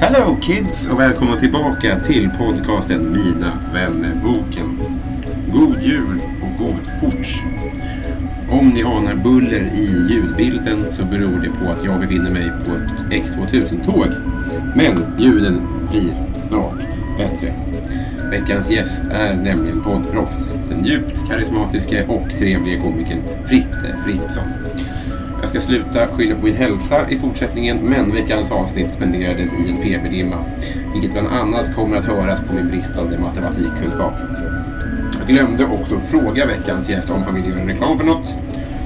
Hello kids och välkomna tillbaka till podcasten Mina vännerboken. God jul och god forts. Om ni anar buller i ljudbilden så beror det på att jag befinner mig på ett X2000-tåg. Men ljuden blir snart bättre. Veckans gäst är nämligen poddproffs. Den djupt karismatiske och trevliga komikern Fritte Fritzson. Jag ska sluta skylla på min hälsa i fortsättningen, men veckans avsnitt spenderades i en feberdimma. Vilket bland annat kommer att höras på min bristande matematikkunskap. Jag glömde också fråga veckans gäst om han ville göra reklam för något.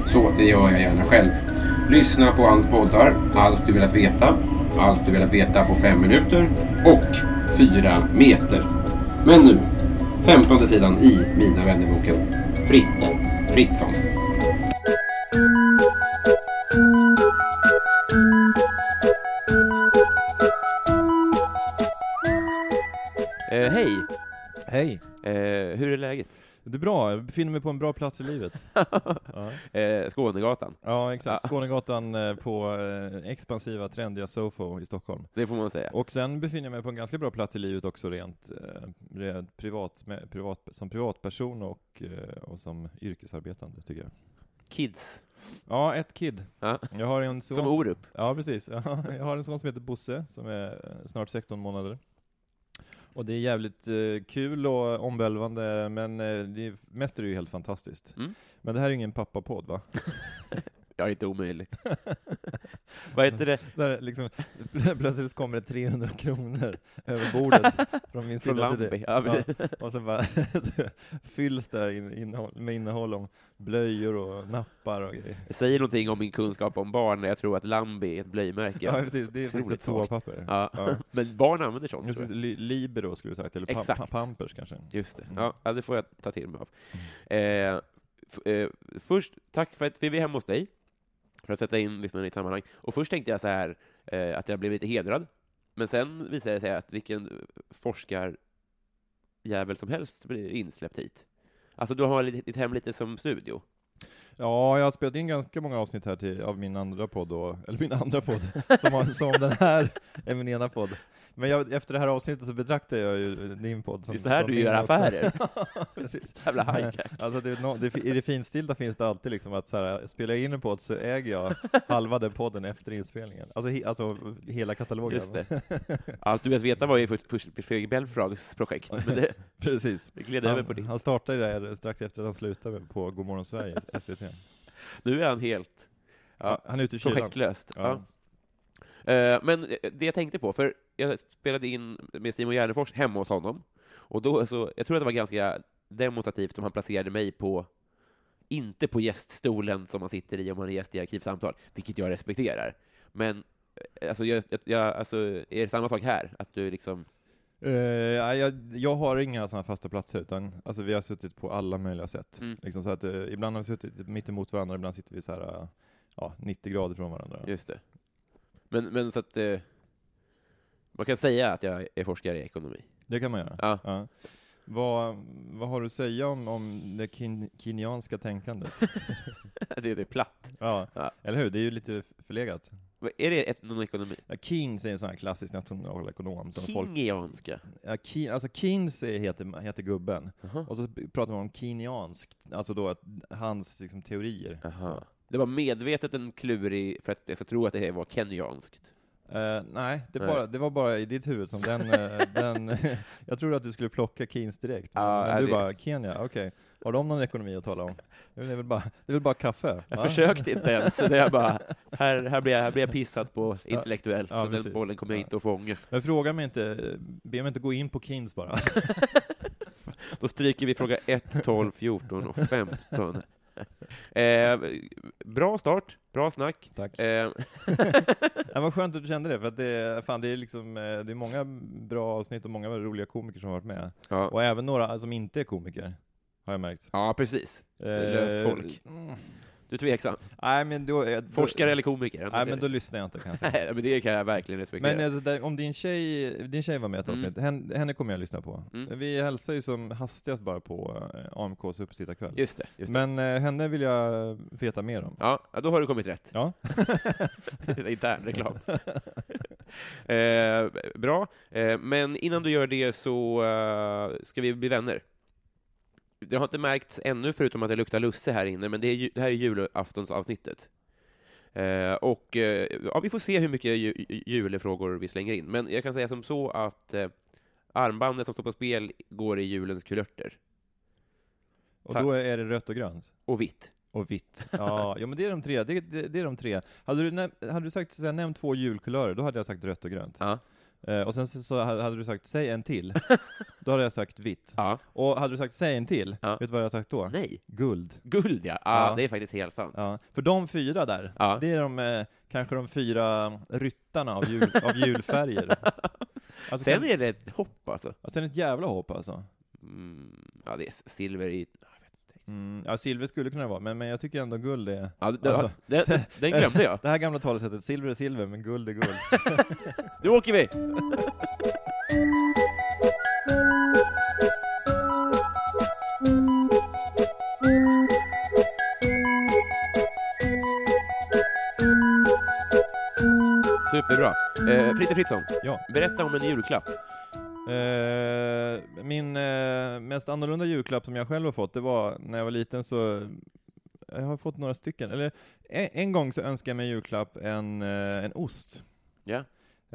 Så det gör jag gärna själv. Lyssna på hans poddar, Allt du velat veta, Allt du velat veta på fem minuter och Fyra meter. Men nu, femtonde sidan i Mina vännerboken. Fritte Fritzson. Eh, hej! Hej! Eh, hur är läget? Det är bra, jag befinner mig på en bra plats i livet. ja. eh, Skånegatan, ja, exakt. Skånegatan eh, på eh, expansiva, trendiga Sofo i Stockholm. det får man säga. Och sen befinner jag mig på en ganska bra plats i livet också rent, eh, rent privat, med, privat, som privatperson och, eh, och som yrkesarbetande, tycker jag. Kids. Ja, ett kid. Ja. Jag har en son Som Orup. Ja, precis. Ja, Jag har en son som heter Bosse, som är eh, snart 16 månader. Och det är jävligt eh, kul och omvälvande, men eh, det är, mest är det ju helt fantastiskt. Mm. Men det här är ju ingen pappapodd va? Jag är inte omöjlig. Vad heter det? Där liksom, plötsligt kommer det 300 kronor över bordet från min Från sida till Lambi. dig. Ja, och sen bara fylls det här in, innehåll, med innehåll om blöjor och nappar och grejer. Det säger någonting om min kunskap om barn när jag tror att Lambi är ett blöjmärke. Ja, precis. Det är faktiskt ett toapapper. Ja. Ja. Men barn använder sånt, Just Libero skulle du sagt, eller Exakt. pa, Pampers kanske. Just det. Mm. Ja, det får jag ta till mig av. Eh, f- eh, först, tack för att vi är hemma hos dig, för att sätta in lyssnarna i ett sammanhang. Och först tänkte jag så här, eh, att jag blev lite hedrad, men sen visade det sig att vilken forskarjävel som helst blir insläppt hit. Alltså, du har ditt ditt hem lite som studio. Ja, jag har spelat in ganska många avsnitt här till, av min andra podd, då, eller min andra podd, som, har, som den här är min ena podd. Men jag, efter det här avsnittet så betraktar jag ju din podd som Det är så här du gör affärer. Precis. Jävla hijack. Alltså det, nå- det, I det finstilta finns det alltid liksom att så här, spelar jag in en podd så äger jag halva den podden efter inspelningen. Alltså, he, alltså hela katalogen. Just det. Allt du vet veta var ju Fredrik Belfrags projekt, det, Precis. det gled över på ditt. han startade det strax efter att han slutade på Godmorgon Sverige, SVT. Nu är han helt ja, Han är ute i kylan. projektlöst. Ja. Ja. Eh, Men eh, det jag tänkte på, för jag spelade in med Simon Gärdenfors hemma hos honom, och då så, jag tror att det var ganska demonstrativt om han placerade mig på, inte på gäststolen som man sitter i om man är gäst i Arkivsamtal, vilket jag respekterar. Men eh, alltså, jag, jag- jag, alltså, är det samma sak här? Att du liksom, Ja, jag, jag har inga sådana fasta platser, utan alltså, vi har suttit på alla möjliga sätt. Mm. Liksom så att, eh, ibland har vi suttit mitt emot varandra, ibland sitter vi så här, eh, ja, 90 grader från varandra. just det. Men, men så att, man kan säga att jag är forskare i ekonomi. Det kan man göra. Ja. Vad, vad har du att säga om, om det kin, kinianska tänkandet? det är platt. ja. Ja. Eller hur? Det är ju lite förlegat. Är det etnoekonomi? Ja, Keynes är en sån här klassisk nationalekonom. Kingianska? ja, Key, alltså Keynes är- heter, heter gubben, Jaha. och så pratar man om Keynesianskt, alltså då att hans liksom, teorier. Jaha. Det var medvetet en klurig för att jag ska tro att det var kenyanskt. Eh, nej, det, Nej. Bara, det var bara i ditt huvud som den, eh, den jag trodde att du skulle plocka Keynes direkt, Ja, men du det- bara, Kenya, okej. Har de någon ekonomi att tala om? Det är väl bara, det är väl bara kaffe? Jag va? försökte inte ens, det är bara, här, här, blir jag, här blir jag pissad på intellektuellt, Ja, så den bollen kommer jag Ja. inte att fånga. Men fråga mig inte, be mig inte gå in på Keynes bara. Då stryker vi fråga 1, 12, 14 och 15. Eh, bra start, bra snack. Tack. Eh, Ja, vad skönt att du kände det, för att det, fan, det är liksom, eh, det är många bra avsnitt och många roliga komiker som har varit med. ja. Och även några som inte är komiker, har jag märkt. ja, precis. Eh, löst folk. mm. Du är tveksam. Nej men då... eh, då Forskare eller komiker? Nej men då lyssnar jag inte kan jag säga. Nej, men det kan jag verkligen respektera. Men alltså, där, om din tjej, din tjej var med i ett Mm. avsnitt, henne, henne kommer jag lyssna på. Mm. Vi hälsar ju som hastigast bara på eh, AMKs uppesittarkväll. Just det, just det. Men eh, henne vill jag veta mer om. Ja, då har du kommit rätt. Ja. Intern reklam. eh, bra, eh, men innan du gör det så ska vi bli vänner. Det har inte märkts ännu, förutom att det luktar lusse här inne, men det, är, det här är julaftonsavsnittet. Eh, och eh, ja, vi får se hur mycket ju, ju- julefrågor vi slänger in. Men jag kan säga som så att eh, armbandet som står på spel går i julens kulörter. Och då är det rött och grönt. Och vitt. Och vitt. Ja, ja men det är de tre. Det, det, det är de tre. Hade du, hade du sagt, så här, nämn två julkulörer, då hade jag sagt rött och grönt. Ja. Eh, och sen så, så hade hade du sagt, säg en till. Då hade jag sagt vitt. ja. Och hade du sagt, säg en till, Ja. vet du vad jag hade sagt då? Nej. Guld. Guld, ja. Ah, Ja. Det är faktiskt helt sant. Ja. För de fyra där, Ja. det är de, eh, kanske de fyra ryttarna av, jul, av julfärger. Alltså, Sen kan, är det ett hopp, alltså. ja, sen ett jävla hopp alltså. Mm, ja, det är silver i... inte. Mm, ja, silver skulle kunna vara, men, men jag tycker ändå guld är... Ja, det, Alltså, det, det, den glömde jag. Det här gamla talesättet, silver är silver, men guld är guld. Nu åker vi! Superbra. Eh, Fritte Fritzson, ja. berätta om en julklapp. Eh, min eh, mest annorlunda julklapp som jag själv har fått, det var när jag var liten så jag har fått några stycken. Eller en, en gång så önskade jag mig julklapp en, eh, en ost. Ja.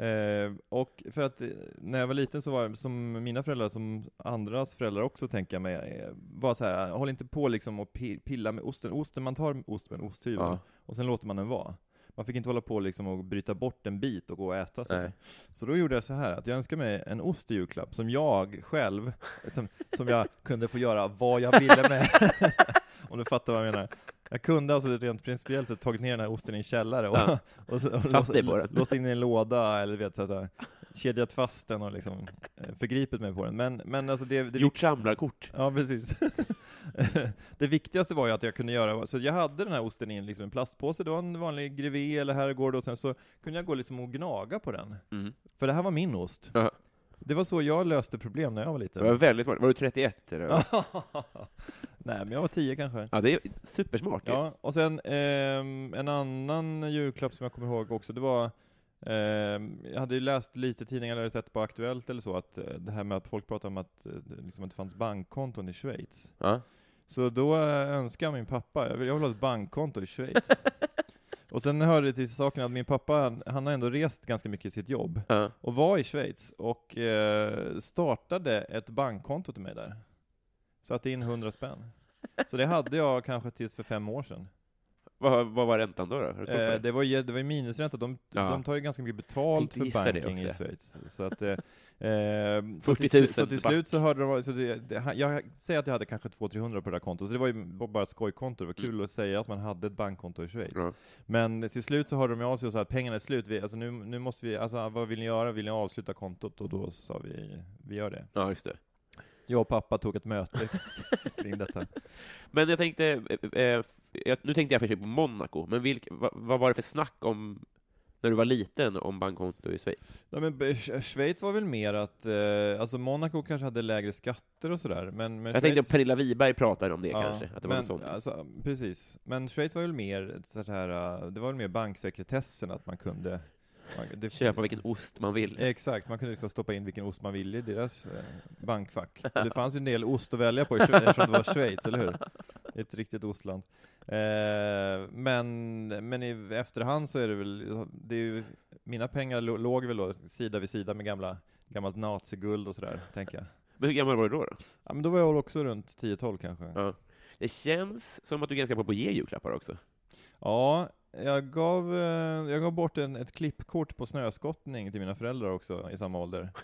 Eh, och för att eh, när jag var liten så var det som mina föräldrar, som andras föräldrar också tänker jag mig, eh, var så här, håll inte på liksom och pi- pilla med osten. Osten, man tar ost med en osthyvel Ja. och sen låter man den vara. Man fick inte hålla på liksom och bryta bort en bit och gå och äta sig. Nej. Så då gjorde jag så här att jag önskade mig en ost i julklapp som jag själv, som, som jag kunde få göra vad jag ville med. Om du fattar vad jag menar. Jag kunde alltså rent principiellt sett tagit ner den här osten i en källare och, Ja. och, så- och Satt låst, låst in i en låda eller vet, så här, kedjat fast den och liksom eh, förgripit mig på den. Men, men alltså det, det Gjort samlarkort. Ja, precis. det viktigaste var ju att jag kunde göra, så jag hade den här osten i en, liksom en plastpåse, det var en vanlig grevé eller herrgård, och sen så kunde jag gå liksom och gnaga på den. Mm. För det här var min ost. Ja. Det var så jag löste problem när jag var Det liten. var väldigt smart. Var du 31? Eller? Nej, men jag var tio kanske. ja, det är supersmart. Ja, och sen ehm, en annan julklapp som jag kommer ihåg också, det var jag hade ju läst lite tidningar eller sett på Aktuellt eller så, att eh, det här med att folk pratar om att, eh, det liksom att det fanns bankkonton i Schweiz. Ja. Så då eh, önskade min pappa, jag vill, jag vill ha ett bankkonto i Schweiz. och sen hörde det till saken att min pappa, han, han har ändå rest ganska mycket i sitt jobb, Ja. och var i Schweiz, och eh, startade ett bankkonto till mig där. Satte in 100 spänn. Så det hade jag kanske tills för fem år sedan. Vad, vad var räntan då? då? Eh, det? var ju det var ju minusränta, de, Ja. de tar ju ganska mycket betalt för banking i. Schweiz. Så att, eh, eh, så 40 till, 000 slu- så till slut så hörde de, så det, det, jag säger att jag hade kanske 200-300 på det där kontot, så det var ju bara ett skojkonto, det var kul att säga att man hade ett bankkonto i Schweiz. Mm. Men till slut så hörde de av sig och sa att pengarna är slut, vi, alltså nu, nu måste vi, alltså vad vill ni göra? Vill ni avsluta kontot? Och då sa vi, vi gör det. Ja, just det. Jag och pappa tog ett möte kring detta. Men jag tänkte, eh, eh, nu tänkte jag för sig på Monaco, men vilk, vad, vad var det för snack om när du var liten om bankkonto i Schweiz? Ja, men B- Sch- Schweiz var väl mer att, eh, alltså Monaco kanske hade lägre skatter och sådär, men, men Jag tänkte Schweiz- att Pernilla Wiberg pratade om det Ja, kanske, att det var men, något sånt. Alltså, precis. Men Schweiz var väl mer sånt här, eh, det var väl mer banksekretessen, att man kunde man, Köpa vilken ost man vill. Exakt, man kunde liksom stoppa in vilken ost man ville i deras eh, bankfack. Det fanns ju en del ost att välja på eftersom det var Schweiz, eller hur? Ett riktigt ostland. Eh, men, men i efterhand så är det väl, det är ju, mina pengar lå- låg väl då sida vid sida med gamla, gammalt naziguld och sådär, tänker jag. Men hur gammal var du då? då? Ja men då var jag också runt 10-12 kanske. Ja. Det känns som att du är ganska bra på att ge julklappar också. Ja, jag gav, eh, jag gav bort en, ett klippkort på snöskottning till mina föräldrar också i samma ålder.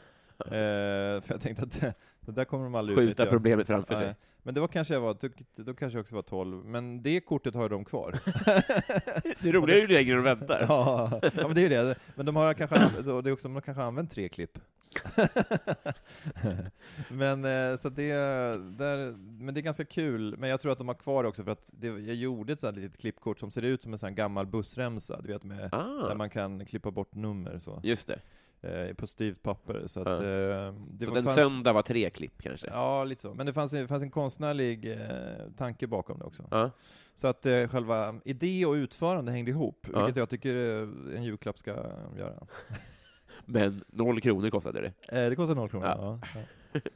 Eh, för jag tänkte att det, det där kommer de aldrig Skjuta utnyttja. problemet framför sig. Nej, Men det var kanske jag var, då, kanske jag också var 12, men det kortet har de kvar. Det roliga är ju längre du väntar. ja, ja, men det är ju det. Men de har kanske, det är också, de har kanske använt tre klipp. men, eh, så det, där, men det är ganska kul, men jag tror att de har kvar det också för att det, jag gjorde ett sånt litet klippkort som ser ut som en sån gammal bussremsa, du vet med, där Ah, man kan klippa bort nummer så, just det. eh, på styvt papper. Så att, Ja. eh, det så var, en fanns, söndag var tre klipp kanske? Ja, lite så. Men det fanns, det fanns en konstnärlig eh, tanke bakom det också. Ja. Så att eh, själva idé och utförande hängde ihop, Ja. vilket jag tycker en julklapp ska göra. Men noll kronor kostade det. Eh, det kostar noll kronor. Ja. Ja. Ja.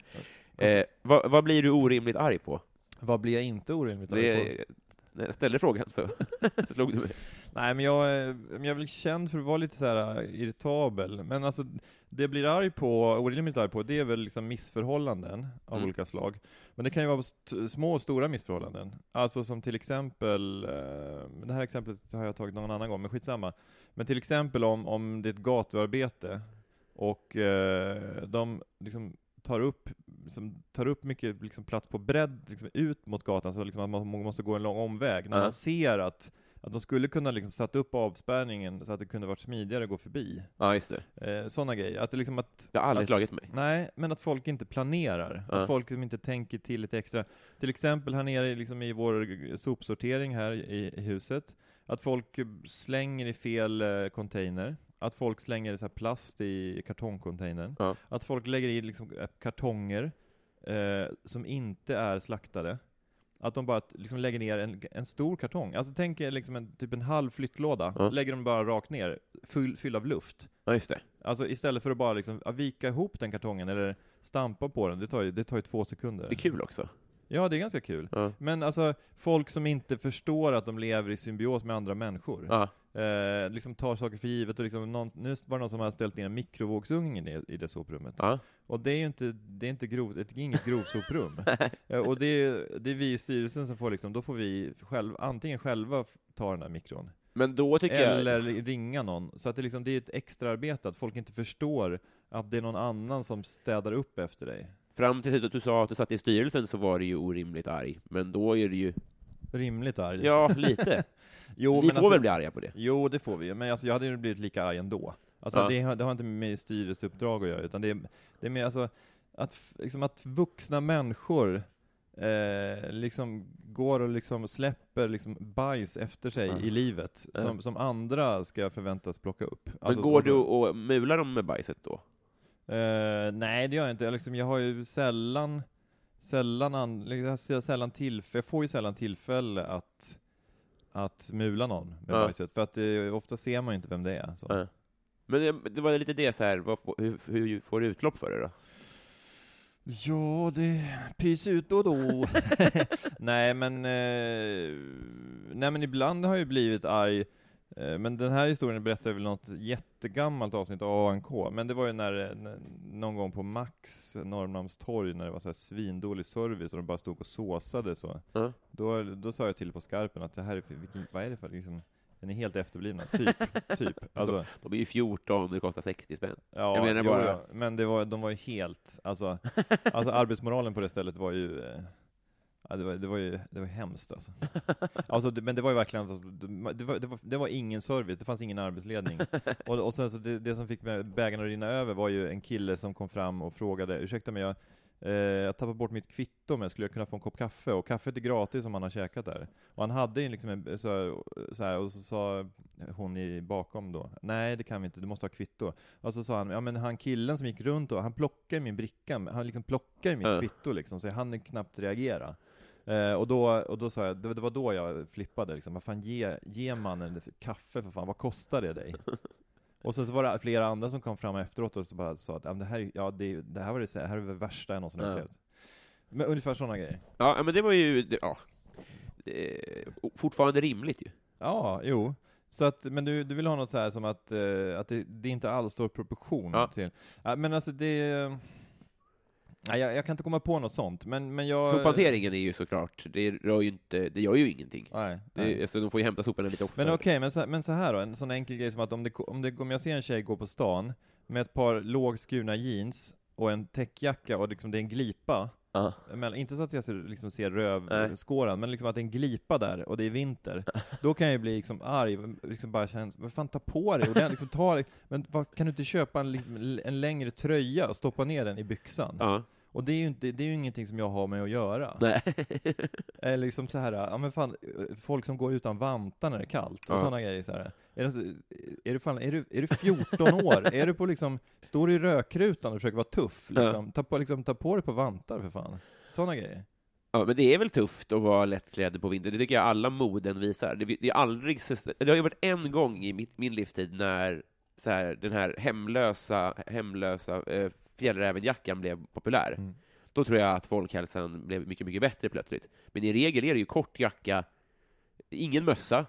Eh, vad, vad blir du orimligt arg på? Vad blir jag inte orimligt arg på? Det, när jag ställde frågan så slog du mig. Nej, men jag, eh, jag är väl känd för att vara lite så här eh, irritabel. Men alltså, det jag blir arg på, orimligt arg på, det är väl liksom missförhållanden av Mm. olika slag. Men det kan ju vara små och stora missförhållanden. Alltså som till exempel, eh, det här exemplet har jag tagit någon annan gång, men skitsamma. Men till exempel om, om det är ett gatuarbete och eh, de liksom tar upp, liksom, tar upp mycket liksom, plats på bredd liksom, ut mot gatan, så liksom, att man måste gå en lång omväg. När Ja. man ser att att de skulle kunna liksom satt upp avspärrningen så att det kunde varit smidigare att gå förbi. Ja, just det. Eh, Sådana grejer. Att liksom att, Det har aldrig slagit mig. Nej, men att folk inte planerar. Ja. Att folk liksom inte tänker till lite extra. Till exempel här nere liksom i vår sopsortering här i, i huset, att folk slänger i fel eh, container. Att folk slänger så här plast i kartongcontainern. Ja. Att folk lägger i liksom eh, kartonger eh, som inte är slaktade. Att de bara liksom lägger ner en, en stor kartong. Alltså tänk er liksom en, typ en halv flyttlåda, Ja. lägger de bara rakt ner, full, fylld av luft. Ja, just det. Alltså istället för att bara liksom, vika ihop den kartongen eller stampa på den, det tar ju, det tar ju två sekunder. Det är kul också. Ja, det är ganska kul. Ja. Men alltså, folk som inte förstår att de lever i symbios med andra människor. Ja. Eh, liksom tar saker för givet och liksom någon, nu var det någon som hade ställt in en mikrovågsugn i, i det soprummet. Ja. Och det är ju inte, det är inte grov, det är inget grovsoprum. Eh, och det är, det är vi i styrelsen som får liksom, då får vi själv, antingen själva ta den där mikron, Men då tycker jag... eller ringa någon. Så att det, liksom, det är ett extra arbete att folk inte förstår att det är någon annan som städar upp efter dig. Fram tills att du sa att du satt i styrelsen så var det ju orimligt arg. Men då är det ju... Rimligt arg. Ja, lite. jo, Ni men får alltså, väl bli arga på det? Jo, det får vi men alltså, jag hade ju blivit lika arg ändå. Alltså, Ja. det, har- det har inte med styrelseuppdrag att göra, utan det är, det är mer alltså, att, liksom, att vuxna människor eh, liksom går och liksom släpper liksom bajs efter sig Ja. i livet, som, som andra ska förväntas plocka upp. Men Alltså, går du och mular dem med bajset då? Eh, nej, det gör jag inte. Jag, liksom, jag har ju sällan, sällan, an, liksom, sällan tillfälle, jag får ju sällan tillfälle att, att mula någon med Ja. bajset, för att det, ofta ser man ju inte vem det är. Ja. Men det, det var lite det så här, vad hur, hur får du utlopp för det då? Ja, det pys ut då och då. nej, men, eh, nej, men ibland har jag ju blivit arg. Eh, Men den här historien berättar väl något jättegammalt avsnitt av ANK, men det var ju när, när någon gång på Max Norrmalmstorg när det var så här svindålig service och de bara stod och såsade så. Ja. Då, då sa jag till på skarpen att det här är vilken, vad är det för liksom, den är helt efterblivna, typ. typ. Alltså, De är ju 14 och det kostar 60 spänn. Ja, Jag menar jo, bara- ja. men det var, de var ju helt, alltså, alltså arbetsmoralen på det stället var ju, eh, ja, det, var, det var ju det var hemskt alltså. alltså det, men det var ju verkligen, det, var, det, var, det var ingen service, det fanns ingen arbetsledning. Och, och sen så det, det som fick bägaren att rinna över var ju en kille som kom fram och frågade, ursäkta mig, jag, eh, jag tappade bort mitt kvitto, men skulle jag kunna få en kopp kaffe? Och kaffet är gratis om man har käkat där. Och han hade ju liksom en, så, här, så här, och så sa hon i, bakom då, nej det kan vi inte, du måste ha kvitto. Och så sa han, ja men han killen som gick runt då, han plockade min bricka, han liksom plockade mitt Ja. kvitto liksom, så jag hann knappt reagera. Eh, och, då, och då sa jag, det, det var då jag flippade liksom, vad fan ge, ge mannen kaffe för fan, vad kostar det dig? Och sen så var det flera andra som kom fram efteråt och så bara sa att det, här, ja, det, det här var det, det här är det värsta jag någonsin Ja. upplevt. Men ungefär sådana grejer. Ja, men det var ju, det- ja, det, fortfarande rimligt ju. Ja, jo. Så att, men du, du vill ha något så här som att, eh, att det, det inte alls står proportion Ja. till... Men alltså det... Nej, jag, jag kan inte komma på något sånt, men, men jag... Sophanteringen är ju såklart, det rör ju inte, det gör ju ingenting. Nej, Det, nej. alltså, de får ju hämta soporna lite oftare. Men okej, men, så, men så här då, en sån enkel grej som att om, det, om, det, om jag ser en tjej gå på stan med ett par lågskurna jeans och en täckjacka och liksom det är en glipa, Ja. men, inte så att jag ser, liksom ser rövskåran, men liksom att det är en glipa där och det är vinter, då kan jag ju bli liksom arg, liksom bara känna, vad fan ta på dig, och den, liksom, ta, men vad, kan du inte köpa en, liksom, en längre tröja och stoppa ner den i byxan? Ja. Och det är ju inte, det är ju ingenting som jag har med att göra. Nej. Eller liksom så här, ja men fan, folk som går utan vantar när det är kallt och Ja. sådana grejer så här. Är, det, så- är, du fan, är, du, är du 14 år? är du på liksom, står du i rökrutan och försöker vara tuff? Ja. Liksom? Ta, på, liksom, ta på dig på vantar för fan. Sådana grejer. Ja, men det är väl tufft att vara lättklädd på vintern, det tycker jag alla moden visar. Det, det, är aldrig, det har ju varit en gång i mitt, min livstid när så här, den här hemlösa, hemlösa eh, fjällrävenjackan blev populär. Mm. Då tror jag att folkhälsan blev mycket, mycket bättre plötsligt. Men i regel är det ju kort jacka, ingen mössa,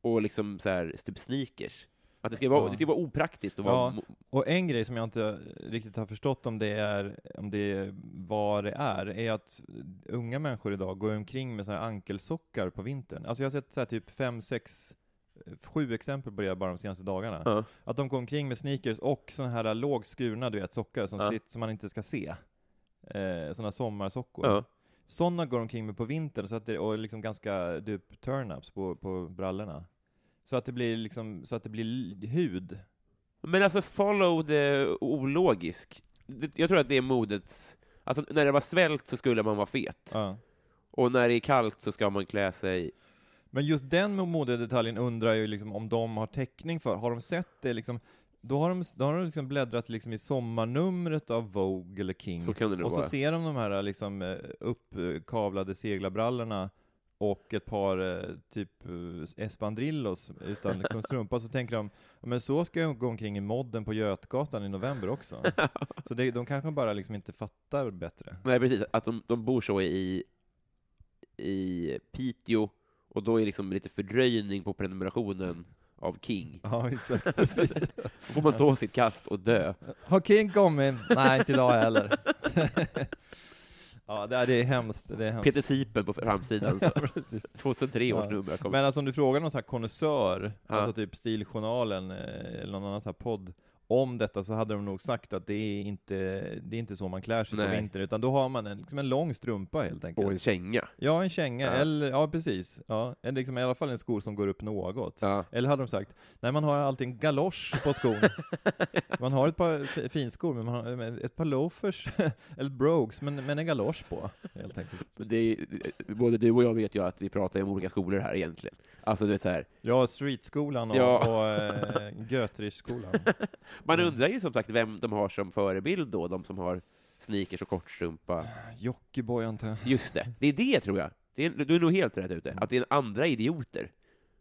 och liksom så här, typ sneakers. Att det ska vara, Ja. det ska vara opraktiskt att Ja. vara... Och en grej som jag inte riktigt har förstått om det är, om det är vad det är, är att unga människor idag går omkring med såna här ankelsockar på vintern. Alltså jag har sett så här typ fem, sex, sju exempel på det bara de senaste dagarna. Ja. Att de går omkring med sneakers och såna här lågskurna, du vet, sockar som, Ja. sitter, som man inte ska se. Eh, såna sommarsockor. Ja. Sådana går omkring med på vintern, så att det, och liksom ganska typ turn-ups på, på brallorna. Så att det blir liksom, så att det blir hud. Men alltså, follow the ologisk. Jag tror att det är modets... Alltså, när det var svält så skulle man vara fet. Ja. Och när det är kallt så ska man klä sig... Men just den modedetaljen undrar jag ju liksom om de har täckning för. Har de sett det liksom? Då har de, då har de liksom bläddrat liksom i sommarnumret av Vogue eller King. Så och så vara. ser de de här liksom eh, uppkavlade seglarbrallorna och ett par eh, typ eh, espandrillos utan liksom strumpa, så tänker de "Ja, men så ska jag gå omkring i modden på Götgatan i november också. så det, de kanske bara liksom inte fattar bättre. Nej, precis. Att de, de bor så i, i Piteå, och då är liksom lite fördröjning på prenumerationen av King. Ja, exakt. Precis. Då får man stå sitt kast och dö. Har King kommit? Nej, inte idag heller. ja, det är, det är hemskt. Det är hemskt. Peter Sipen på framsidan. Precis. 2003 års Ja. nummer. Men alltså om du frågar någon sån här konnässör, Ja. alltså typ Stiljournalen eh, eller någon annan sån här podd, om detta så hade de nog sagt att det är inte, det är inte så man klär sig på Nej. vintern, utan då har man en, liksom en lång strumpa helt enkelt. Och en känga. Ja, en känga, Ja. eller, ja precis. Ja, eller liksom i alla fall en skor som går upp något. Ja. Eller hade de sagt, nej man har alltid en galosch på skon. man har ett par finskor, men man har ett par loafers, eller brogues, men, men en galosch på, helt enkelt. Det är, både du och jag vet ju att vi pratar om olika skolor här egentligen. Alltså det är så här, Ja, streetskolan och, Ja. och äh, Göterichskolan. man Mm. undrar ju som sagt vem de har som förebild då, de som har sneakers och kortstrumpa. Jockiboi antar jag. Just det, det är det tror jag. Det är, du är nog helt rätt ute, att det är andra idioter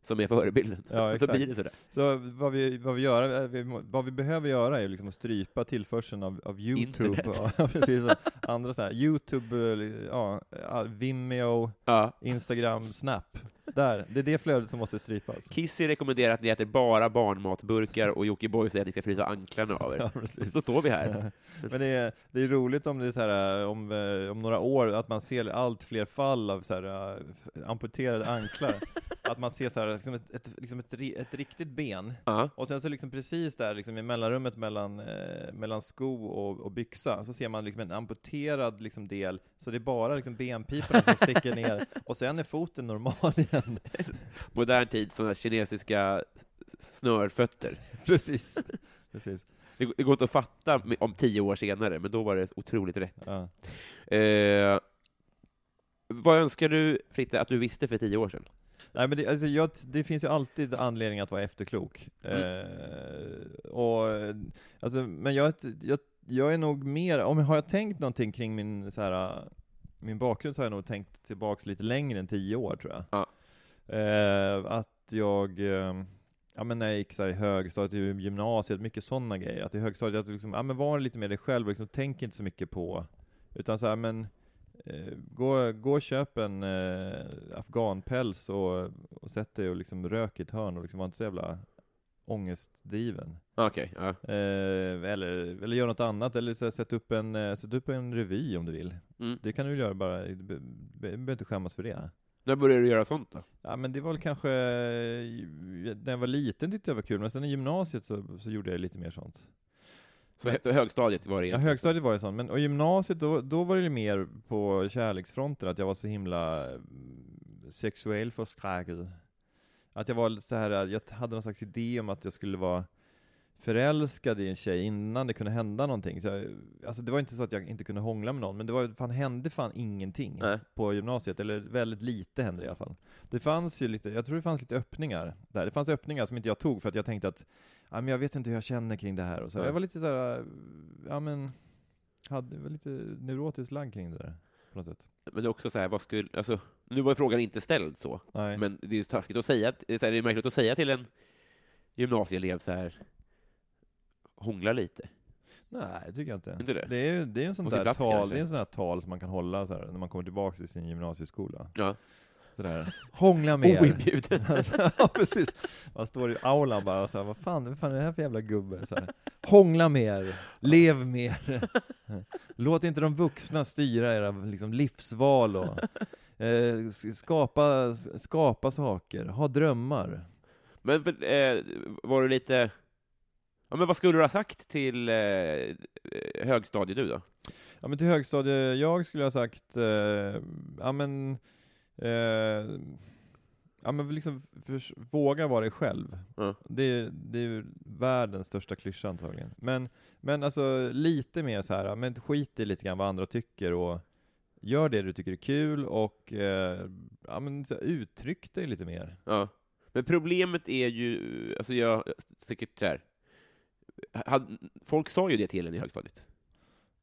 som är förebilden. Ja, Och så exakt. blir det sådär. Så vad vi, vad vi, gör, eh, vad vi behöver göra är liksom att strypa tillförseln av, av Youtube, ja, precis, och andra sådana här, Youtube, eh, ja, ja, Vimeo, Ja. Instagram, Snap. Där, det är det flödet som måste strypas. Kissy rekommenderar att ni äter bara barnmatburkar och Jockiboi säger att ni ska frysa anklarna av er. Ja. Så står vi här. Men det är, det är roligt om det är så här, eh, om, eh, om några år, att man ser allt fler fall av så här, eh, amputerade anklar. att man ser så här, liksom ett, ett, liksom ett, ett riktigt ben, Ja. och sen så liksom precis där liksom i mellanrummet mellan, eh, mellan sko och, och byxa, så ser man liksom en amputerad liksom del, så det är bara liksom benpiporna som sticker ner, och sen är foten normal igen. Modern tid, sådana kinesiska snörfötter. precis. precis. Det, det går inte att fatta om tio år senare, men då var det otroligt rätt. Ja. Eh, vad önskar du, Fritte, att du visste för tio år sedan? Nej men det, alltså jag, det finns ju alltid anledning att vara efterklok. Mm. Eh, och, alltså, men jag, jag, jag är nog mer, om jag har jag tänkt någonting kring min, så här, min bakgrund så har jag nog tänkt tillbaks lite längre än tio år tror jag. Ja. Eh, att jag, eh, ja men när jag gick så här i högstadiet, i gymnasiet, mycket sådana grejer. Att i högstadiet, att liksom, ja men var lite mer dig själv och liksom, tänk inte så mycket på, utan så här, men eh, gå, gå och köp en eh, afghanpäls och, och sätt dig och liksom rök i ett hörn och liksom var inte så jävla ångestdriven. Okej, ja. Eh, eller, eller gör något annat, eller så här, sätt, upp en, eh, sätt upp en revy om du vill. Mm. Det kan du väl göra bara, du be- be- behöver inte skämmas för det. När började du göra sånt då? Ja men det var väl kanske, när jag var liten tyckte jag var kul, men sen i gymnasiet så, så gjorde jag lite mer sånt. Så hö- högstadiet var det Ja, högstadiet var ju sånt, men och gymnasiet då, då var det mer på kärleksfronten, att jag var så himla mm, sexuell förskräckad. Att jag var så här, jag hade någon slags idé om att jag skulle vara förälskad i en tjej innan det kunde hända någonting. Så jag, alltså det var inte så att jag inte kunde hångla med någon, men det var, fan, hände fan ingenting Nej. på gymnasiet, eller väldigt lite hände i alla fall. Det fanns ju lite, jag tror det fanns lite öppningar där. Det fanns öppningar som inte jag tog för att jag tänkte att, ja men jag vet inte hur jag känner kring det här. Och så. Jag var lite så här, ja men, hade, var lite neurotiskt lagd kring det där, på något sätt. Men det är också så här, vad skulle, alltså, nu var ju frågan inte ställd så, Nej. men det är ju taskigt att säga, det är, så här, det är märkligt att säga till en gymnasieelev så här, hångla lite. Nej, det tycker jag inte. Inte det? Det är ju det är en sån På sin där plats tal, kanske. det är en sån där tal som man kan hålla så här, när man kommer tillbaka till sin gymnasieskola. Ja. Sådär, hångla mer. Oinbjuden. ja, precis. Man står i aulan bara och så här, vad fan, vad fan är det här för jävla gubbe? Så här, hångla mer, lev mer. Låt inte de vuxna styra era liksom, livsval och eh, skapa, skapa saker, ha drömmar. Men eh, var du lite... Ja, men vad skulle du ha sagt till eh, högstadiet du då? Ja men till högstadie, jag skulle ha sagt, eh, ja men, eh, ja men liksom förs- våga vara dig själv. Ja. Det, är- det är ju världens största klyscha antagligen. Men, men alltså lite mer så här, men skit i lite grann vad andra tycker och gör det du tycker är kul och eh, ja men så uttryck dig lite mer. Ja. Men problemet är ju, alltså jag här, folk sa ju det till en i högstadiet.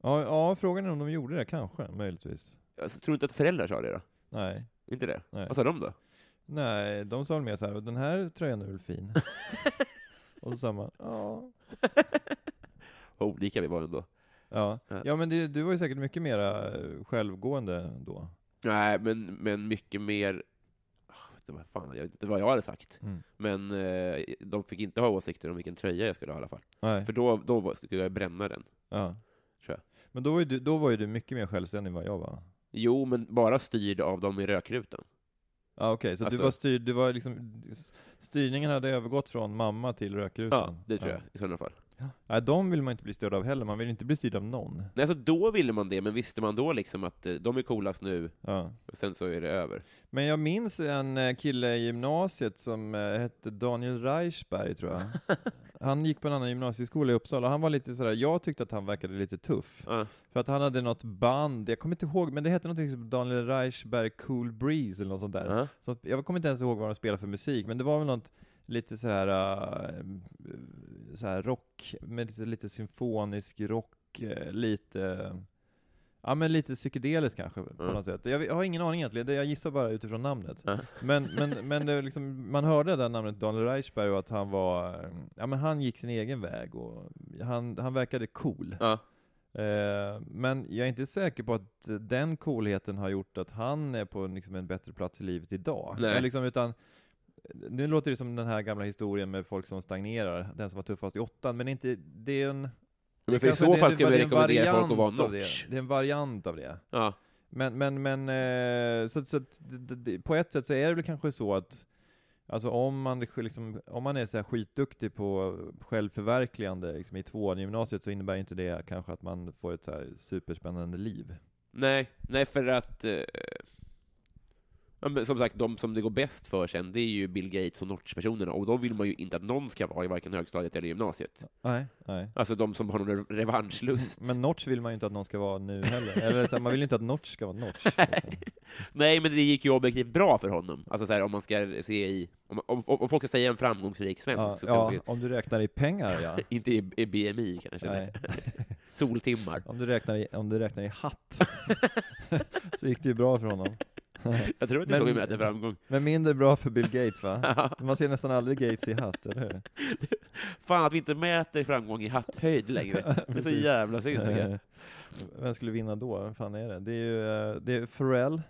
Ja, ja, frågan är om de gjorde det, kanske, möjligtvis. Alltså, tror du inte att föräldrar sa det då? Nej. Inte det? Nej. Vad sa de då? Nej, de sa väl mer så här, den här tröjan är väl fin? och så sa man, ja. Vad olika vi var ändå. Ja, Ja. ja men det, du var ju säkert mycket mer självgående då. Nej, men, men mycket mer... Du vad fan, jag vet inte vad jag hade sagt. Mm. Men eh, de fick inte ha åsikter om vilken tröja jag skulle ha i alla fall. Nej. För då, då var- skulle jag bränna den. Ja. Tror jag. Men då var, ju du, då var ju du mycket mer självständig än vad jag var. Jo, men bara styrd av dem i rökrutan. Ja okej, så Alltså- du var styrd, du var liksom, styrningen hade övergått från mamma till rökrutan? Ja, det tror jag i sådana fall. Nej, de vill man inte bli styrd av heller, man vill inte bli styrd av någon. Nej, alltså då ville man det, men visste man då liksom att eh, de är coolast nu, Ja. och sen så är det över? Men jag minns en eh, kille i gymnasiet som eh, hette Daniel Reichberg tror jag. Han gick på en annan gymnasieskola i Uppsala, han var lite sådär, jag tyckte att han verkade lite tuff. Ja. För att han hade något band, jag kommer inte ihåg, men det hette något som Daniel Reichberg Cool Breeze eller något sånt där. Ja. Så att, jag kommer inte ens ihåg vad de spelade för musik, men det var väl något lite sådär, uh, såhär rock, med lite, lite symfonisk rock, eh, lite, ja men lite psykedelisk kanske på Mm. något sätt. Jag, jag har ingen aning egentligen, jag gissar bara utifrån namnet. Ja. Men, men, men det liksom, man hörde det där namnet Daniel Reichberg och att han var, eh, ja men han gick sin egen väg och han, han verkade cool. Eh, men jag är inte säker på att den coolheten har gjort att han är på liksom en bättre plats i livet idag. Nej. Liksom, utan, nu låter det som den här gamla historien med folk som stagnerar, den som var tuffast i åttan, men inte, det är en... Men för i så fall ska vi rekommendera folk att vara notch. Det. det är en variant av det. Ja. Men, men, men, eh, så, så på ett sätt så är det väl kanske så att Alltså om man, liksom, om man är så här skitduktig på självförverkligande liksom, i tvåan i gymnasiet så innebär ju inte det kanske att man får ett så här superspännande liv. Nej, nej för att... Men som sagt, de som det går bäst för sen, det är ju Bill Gates och Notch-personerna, och då vill man ju inte att någon ska vara i varken högstadiet eller gymnasiet. Nej, nej. Alltså de som har någon re- revanschlust. Men Notch vill man ju inte att någon ska vara nu heller. Eller så här, man vill ju inte att Notch ska vara Notch. Liksom. Nej, men det gick ju objektivt bra för honom. Alltså så här, om man ska se i... Om, om, om folk ska säga en framgångsrik svensk, Ja, så ja, om du räknar i pengar ja. inte i, i BMI kanske, Nej. soltimmar. Om du räknar i, om du räknar i hatt, så gick det ju bra för honom. Jag tror att det Men- såg vi mäter framgång. Men mindre bra för Bill Gates va? Man ser nästan aldrig Gates i hatt, eller hur? Fan att vi inte mäter framgång i hatthöjd längre. Det är så jävla synd tycker jag. Vem skulle vinna då? Vem fan är det? Det är ju eh, det är Pharrell.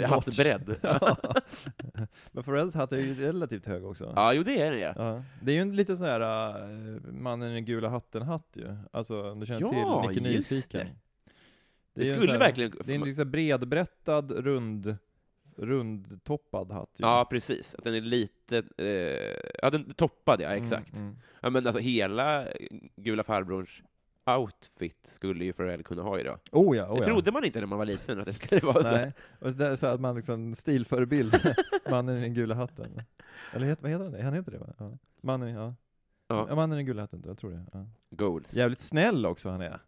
Jag har haft bredd. Ja. Men Pharrells hatt är ju relativt hög också. Ja, jo det är det ja. Ja. Det är ju en lite sån här uh, mannen i den gula hatten-hatt ju. Alltså om du känner Ja, till Nicke Nyfiken. Det en skulle här- verkligen- Det är en liksom bredbrättad, rund, rundtoppad hatt ju. Ja, precis. Att den är lite... Eh, ja, den toppad, ja, Mm, exakt. mm. Ja, men alltså hela Gula farbrorns outfit skulle ju Pharrell kunna ha idag. Oh ja, oh det ja. trodde man inte när man var liten, att det skulle vara så. Nej, och det är så att man liksom stilförebild, mannen i den gula hatten. Eller vad heter han det? Han heter det va? Ja. Mannen, ja. Ja. ja. mannen i den gula hatten, jag tror det. Ja. Goals. Jävligt snäll också han är.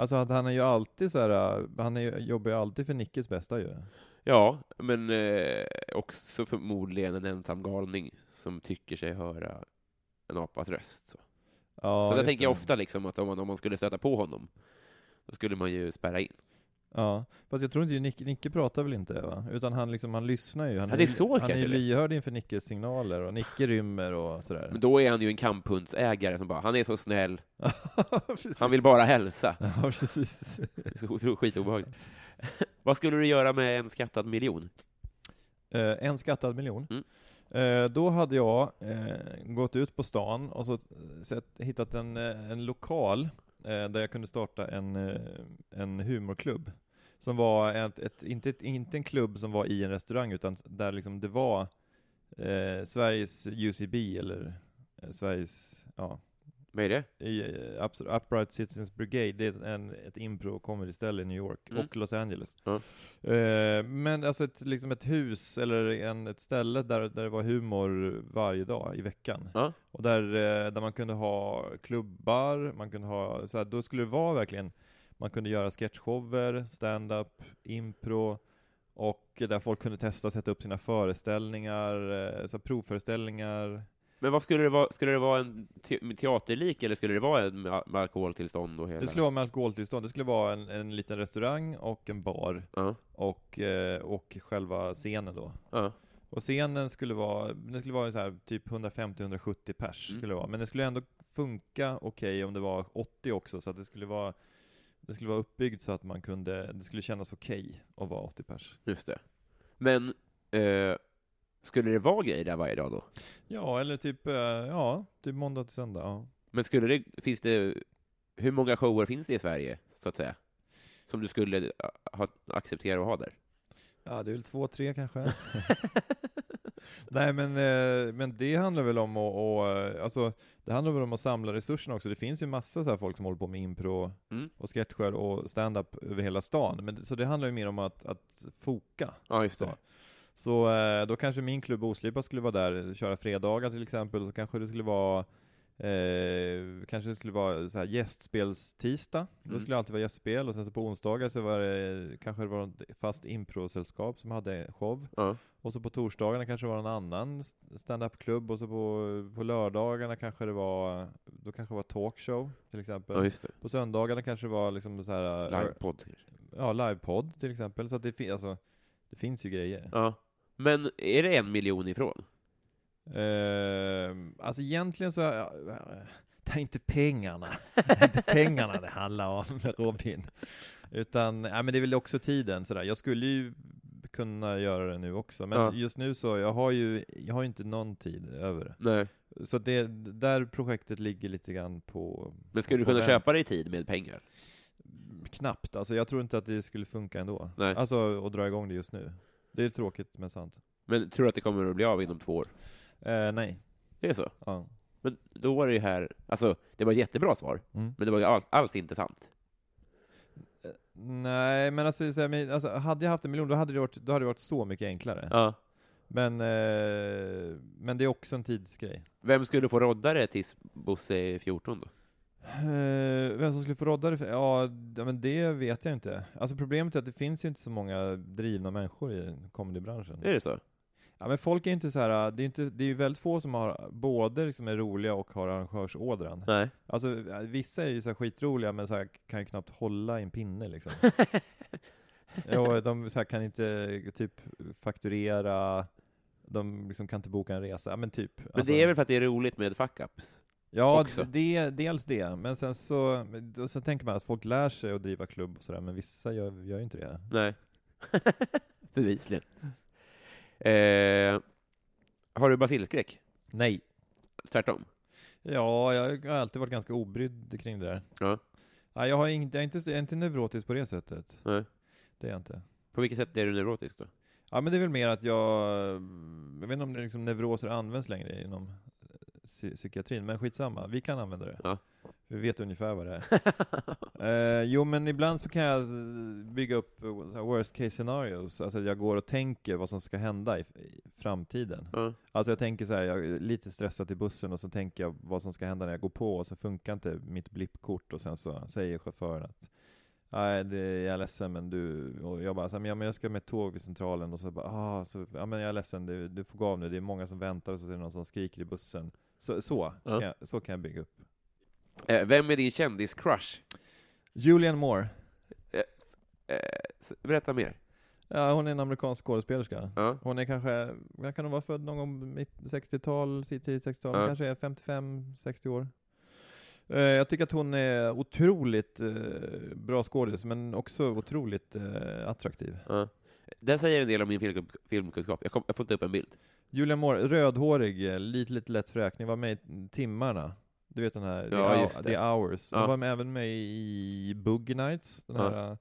Alltså att han är ju alltid så här, han är, jobbar ju alltid för Nickes bästa ju. Ja, men eh, också förmodligen en ensam galning som tycker sig höra en apas röst. Så. Ja, så där tänker jag det. ofta liksom, att om man, om man skulle stöta på honom, då skulle man ju spärra in. Ja, fast jag tror inte Nicke, Nicke pratar väl inte va? Utan han liksom, han lyssnar ju. Han Ja, det är så Han kanske är lyhörd inför Nickes signaler och Nicke rymmer och sådär. Men då är han ju en kamphundsägare som bara, han är så snäll, han vill bara hälsa. Ja, precis. Det är så skitobehagligt. Vad skulle du göra med en skattad miljon? Eh, en skattad miljon. Mm. Eh, då hade jag eh, gått ut på stan och så sett, hittat en, eh, en lokal eh, Eh, där jag kunde starta en, eh, en humorklubb. Som var ett, ett, inte, ett, inte en klubb som var i en restaurang, utan där liksom det var eh, Sveriges UCB, eller eh, Sveriges, ja, vad är det? i, Ups- Upright Citizens Brigade, det är en, ett impro comedy ställe i New York Mm. och Los Angeles. Ja. Eh, men alltså ett, liksom ett hus, eller en, ett ställe där, där det var humor varje dag i veckan. Ja. Och där, eh, där man kunde ha klubbar, man kunde ha, så här, då skulle det vara verkligen, man kunde göra sketchshower, stand-up, impro, och där folk kunde testa att sätta upp sina föreställningar, så provföreställningar. Men vad skulle det vara? Skulle det vara en te- teaterlik, eller skulle det vara en med med alkoholtillstånd och hela? Det skulle vara med alkoholtillstånd, det skulle vara en, en liten restaurang och en bar, Ja, och, eh, och själva scenen då. ja. Och scenen skulle vara, det skulle vara så här, typ 150-170 pers, Mm. skulle det vara. men det skulle ändå funka okej om det var 80 också, så att det skulle vara det skulle vara uppbyggt så att man kunde, det skulle kännas okej att vara 80 pers. Just det. Men, eh, skulle det vara grejer där varje dag då? Ja, eller typ, eh, ja, typ måndag till söndag. Ja. Men skulle det, finns det, hur många shower finns det i Sverige, så att säga? Som du skulle eh, ha, acceptera att ha där? Ja, det är väl två, tre kanske. Nej, men, eh, men det handlar väl om att, och, alltså, det handlar väl om att samla resurserna också. Det finns ju massa så här folk som håller på med impro Mm. och sketcher och stand-up över hela stan. Men, så det handlar ju mer om att, att foka. Ja, just det. så eh, då kanske min klubb Oslipa skulle vara där, köra fredagar till exempel, så kanske det skulle vara Eh, kanske det skulle vara så här gästspelstisdag, då Mm. skulle det alltid vara gästspel, och sen så på onsdagar så var det kanske det var ett fast improsällskap som hade show, Ja. och så på torsdagarna kanske det var en annan stand-up-klubb, och så på, på lördagarna kanske det var, då kanske det var talkshow till exempel. ja. På söndagarna kanske det var liksom så här, Livepodd. ja, livepodd till exempel, så att det, fin- alltså, det finns ju grejer. Ja. Men är det en miljon ifrån? Eh, alltså egentligen så, ja, det är inte pengarna, det är inte pengarna det handlar om Robin. Utan, ja, men det är väl också tiden sådär. Jag skulle ju kunna göra det nu också, men Ja. just nu så, jag har ju, jag har ju inte någon tid över. Nej. Så det, där projektet ligger lite grann på... Men skulle du kunna köpa dig tid med pengar? Knappt, alltså jag tror inte att det skulle funka ändå. Nej. Alltså att dra igång det just nu. Det är tråkigt men sant. Men tror du att det kommer att bli av inom två år? Eh, nej. Det är så? Ja. Men då var det ju här, alltså, det var ett jättebra svar, Mm. men det var ju all, alls inte sant. Nej, men alltså, så här, men, alltså, hade jag haft en miljon, då hade det varit, då hade det varit så mycket enklare. Ja. Men, eh, men det är också en tidsgrej. Vem skulle få rodda det tills Bosse är 14 då? Eh, vem som skulle få rodda det? För, ja, men det vet jag inte. Alltså problemet är att det finns ju inte så många drivna människor i comedybranschen. Är det så? Ja men folk är inte så här, det är, inte, det är ju väldigt få som har både liksom är roliga och har arrangörsådran. Nej. Alltså vissa är ju så här skitroliga men så här, kan ju knappt hålla i en pinne liksom. och de så här, kan inte typ fakturera, de liksom kan inte boka en resa, men typ. Men det är väl för att det är roligt med fuck-ups? Ja, också? det, dels det, men sen så, så tänker man att folk lär sig att driva klubb och sådär, men vissa gör, gör ju inte det. Nej. Bevisligen. Eh, har du basilskräck? Nej. Tvärtom? Ja, jag har alltid varit ganska obrydd kring det där. Ja. Nej, jag, har inte, jag, är inte, jag är inte neurotisk på det sättet. Nej. Det är jag inte. På vilket sätt är du neurotisk då? Ja, men det är väl mer att jag, jag vet inte om det liksom neuroser används längre inom psy- psykiatrin, men skitsamma, vi kan använda det. Ja. Vi vet ungefär vad det är. eh, jo, men ibland så kan jag bygga upp eh, worst case scenarios, alltså att jag går och tänker vad som ska hända i, i framtiden. Ja. Alltså jag tänker så här, jag är lite stressad i bussen och så tänker jag vad som ska hända när jag går på och så funkar inte mitt blippkort och sen så säger chauffören att Nej, det är jag är ledsen men du, och jag bara så här, men, ja, men jag ska med tåg vid centralen och så bara, ah, så, ja men jag är ledsen, du, du får gå av nu, det är många som väntar och så är det någon som skriker i bussen. Så, så, kan, jag, så kan jag bygga upp. Eh, vem är din kändis-crush? Julian Moore, Eh, s- berätta mer. ja hon är en amerikansk skådespelerska. Ja. Hon är kanske, jag kan nog vara född någon gång mitt 60-tal, tidigt 60-tal, Ja. kanske är 55-60 år. Eh, Jag tycker att hon är otroligt eh, bra skådis, men också otroligt eh, attraktiv. Ja. Det säger en del om min film, filmkunskap. Jag, kom, jag får inte upp en bild. Julia Moore, rödhårig, eh, lite, lite lätt fräknig, var med i Timmarna. Du vet den här, Ja, The. The Hours. Hon Ja. var med, även med i Boogie Nights, den Ja. här eh,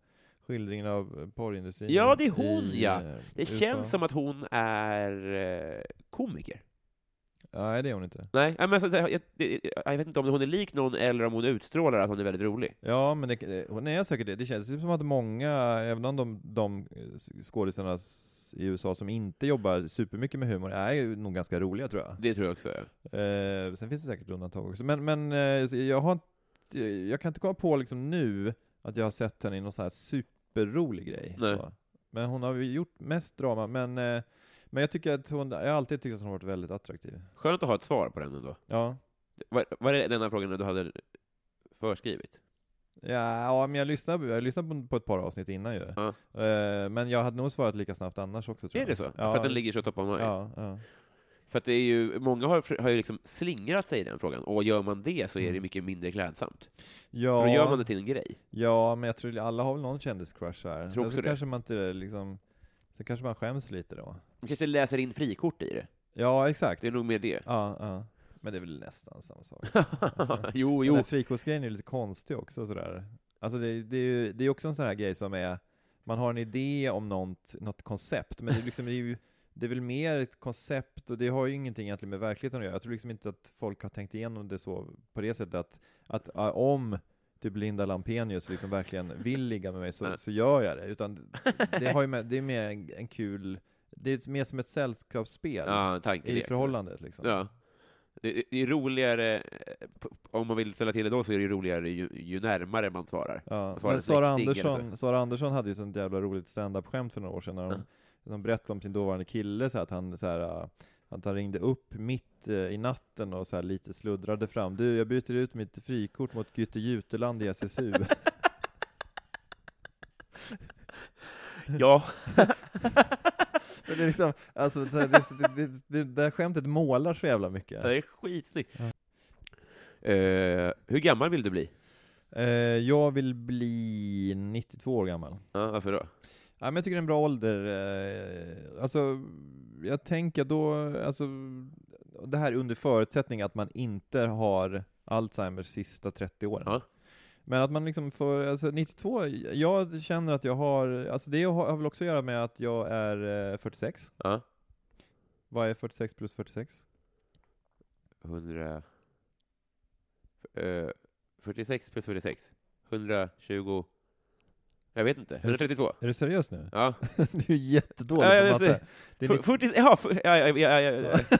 skildringen av eh, porrindustrin. Ja, det är hon, i, ja. Det USA. känns som att hon är komiker. Nej, det är hon inte. Nej, men så, jag, jag, jag vet inte om hon är lik någon eller om hon utstrålar att hon är väldigt rolig. Ja, men det, hon är säkert det. Det känns som att många, även om de, de skådisarna i USA som inte jobbar supermycket med humor, är ju nog ganska roliga tror jag. Det tror jag också. Ja. Eh, sen finns det säkert undantag också. Men, men eh, jag har jag kan inte komma på liksom nu att jag har sett henne i någon sån här superrolig grej. Nej. Så. Men hon har ju gjort mest drama, men, eh, men jag tycker att hon, jag har alltid tyckt att hon har varit väldigt attraktiv. Skönt att ha ett svar på den ändå. Ja. Var, var det denna frågan du hade förskrivit? Ja, ja, men jag lyssnade, jag lyssnade på, ett par avsnitt innan ju. Ja. Eh, men jag hade nog svarat lika snabbt annars också tror Är jag. det så? Ja, För att den ligger så top of mind? Ja, ja. För att det är ju, många har, har ju liksom slingrat sig i den frågan, och gör man det så är det Mm. mycket mindre klädsamt. Ja, För då gör man det till en grej. ja, men jag tror alla har väl någon kändiscrush här. tror Sen så det. kanske man inte liksom, sen kanske man skäms lite då. Man kanske läser in frikort i det. Ja, exakt. Det är nog mer det. Ja, ja. Men det är väl nästan samma sak. jo, Den jo. här frikortsgrejen är ju lite konstig också sådär. Alltså det, det är ju det är också en sån här grej som är, man har en idé om något, något koncept, men det är, liksom, det är ju det är väl mer ett koncept och det har ju ingenting egentligen med verkligheten att göra. Jag tror liksom inte att folk har tänkt igenom det så på det sättet att, att om typ Linda Lampenius liksom verkligen vill ligga med mig så, så gör jag det. Utan det, har ju med, det är mer en, en kul, det är mer som ett sällskapsspel Ja, i förhållandet liksom. Ja. Det, det är roligare, eh, om man vill ställa till det då, så är det roligare ju, ju närmare man svarar. Ja, så var men Sara Andersson, Sara Andersson hade ju sånt jävla roligt stand-up-skämt för några år sedan när de, de berättade om sin dåvarande kille så här, att han så här, äh, att han ringde upp mitt eh, i natten och så lite sluddrade fram. Du, jag byter ut mitt frikort mot Gütte Juteland i SSU. Ja. Det är liksom, alltså det, det, det, där skämtet målar så jävla mycket. Det är skitsnyggt. Eh, hur gammal vill du bli? Eh, jag vill bli 92 år gammal. Ja, varför då? Ja, men jag tycker det är en bra ålder. Eh, alltså, jag tänker då, alltså, det här under förutsättning att man inte har Alzheimers sista 30 åren. Men att man liksom får, alltså 92, jag känner att jag har, alltså det har har väl också att göra med att jag är eh, 46. Ja. Vad är 46 plus 46? 100... Eh, 46 plus 46. 120... Jag vet inte. 132? Är du seriös nu? Ja. du är jättedålig Ja, på jag matte. ser. Det är nitt- 40, ja, för- ja, ja, ja, ja,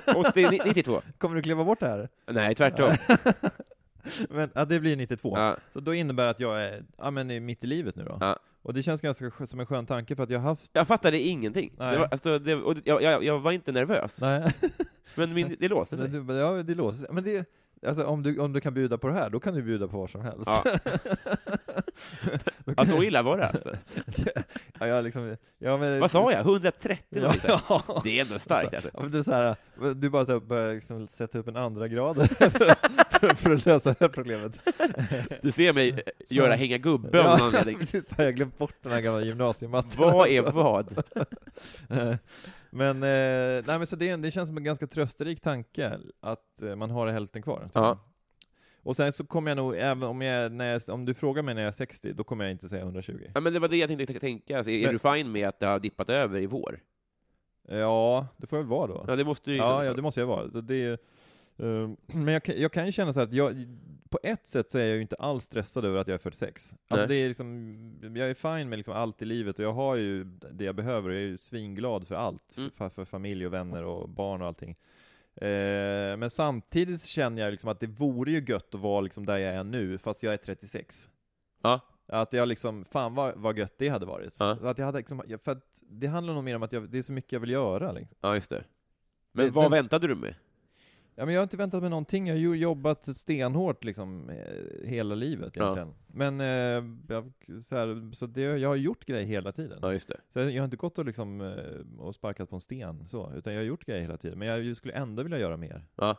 ja, 80, 92? Kommer du kliva bort det här? Nej, tvärtom. Men, ja, det blir 92. Ja. Så då innebär det att jag är, ja men mitt i livet nu då. Ja. Och det känns ganska som en skön tanke för att jag har haft, Jag fattade ingenting. Nej. Det var, alltså, det, och det- jag, jag, jag var inte nervös, nej, men min, det låste sig. det, ja, det låter sig. Men det, alltså om du, om du kan bjuda på det här, då kan du bjuda på vad som helst. Ja. Ja, så illa var det alltså. ja, jag liksom, ja, men, Vad sa jag? 130 Ja, ja. Det är ändå starkt alltså. Ja, men du, så här, du bara så här, börjar liksom sätta upp en andra grad för, för, för att lösa det här problemet. Du ser mig eh, göra hänga gubbe av någon anledning. precis. jag har glömt bort den här gamla gymnasiematten. Vad är alltså. vad? Men, eh, nej men så det, det känns som en ganska trösterik tanke, att eh, man har hälften kvar. Ja. Och sen så kommer jag nog, även om, jag, när jag, om du frågar mig när jag är 60, då kommer jag inte säga 120. Ja, men det var det jag tänkte tänka. Alltså, är Men- du fine med att det har dippat över i vår? Ja, det får jag väl vara då. Ja, det måste du ju Ja, ja, det måste jag vara. Så det, eh, men jag, kan- jag kan ju känna så här att jag, på ett sätt så är jag ju inte alls stressad över att jag är 46. Alltså Nej. det är liksom, jag är fine med liksom allt i livet och jag har ju det jag behöver och jag är ju svinglad för allt. Mm. För, för familj och vänner och barn och allting. Eh, men samtidigt känner jag liksom att det vore ju gött att vara liksom där jag är nu, fast jag är 36. Ja. Att jag liksom, fan vad, vad gött det hade varit. Ja. Att jag hade liksom, för att det handlar nog mer om att jag, det är så mycket jag vill göra. Liksom. Ja, just det. Men Det- vad men- väntade du med? Ja, men jag har inte väntat med någonting, jag har ju jobbat stenhårt liksom eh, hela livet Ja. egentligen. Men, eh, jag, så, här, så det, jag har gjort grejer hela tiden. Ja, just det. Så jag, jag har inte gått och, liksom, eh, och sparkat på en sten, så, utan jag har gjort grejer hela tiden. Men jag skulle ändå vilja göra mer. Ja.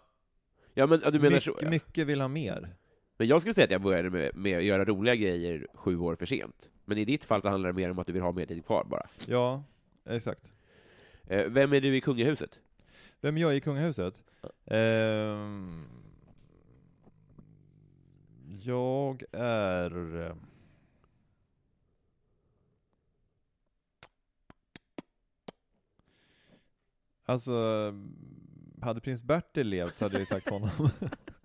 Ja, men ja, du menar mycket, så. Ja. mycket vill ha mer. Men jag skulle säga att jag började med, med att göra roliga grejer sju år för sent. Men i ditt fall så handlar det mer om att du vill ha mer tid kvar bara. Ja, exakt. Eh, vem är du i kungahuset? Vem jag i kungahuset? Ehm, jag är... eh, Alltså, hade prins Bertil levt så hade jag ju sagt honom.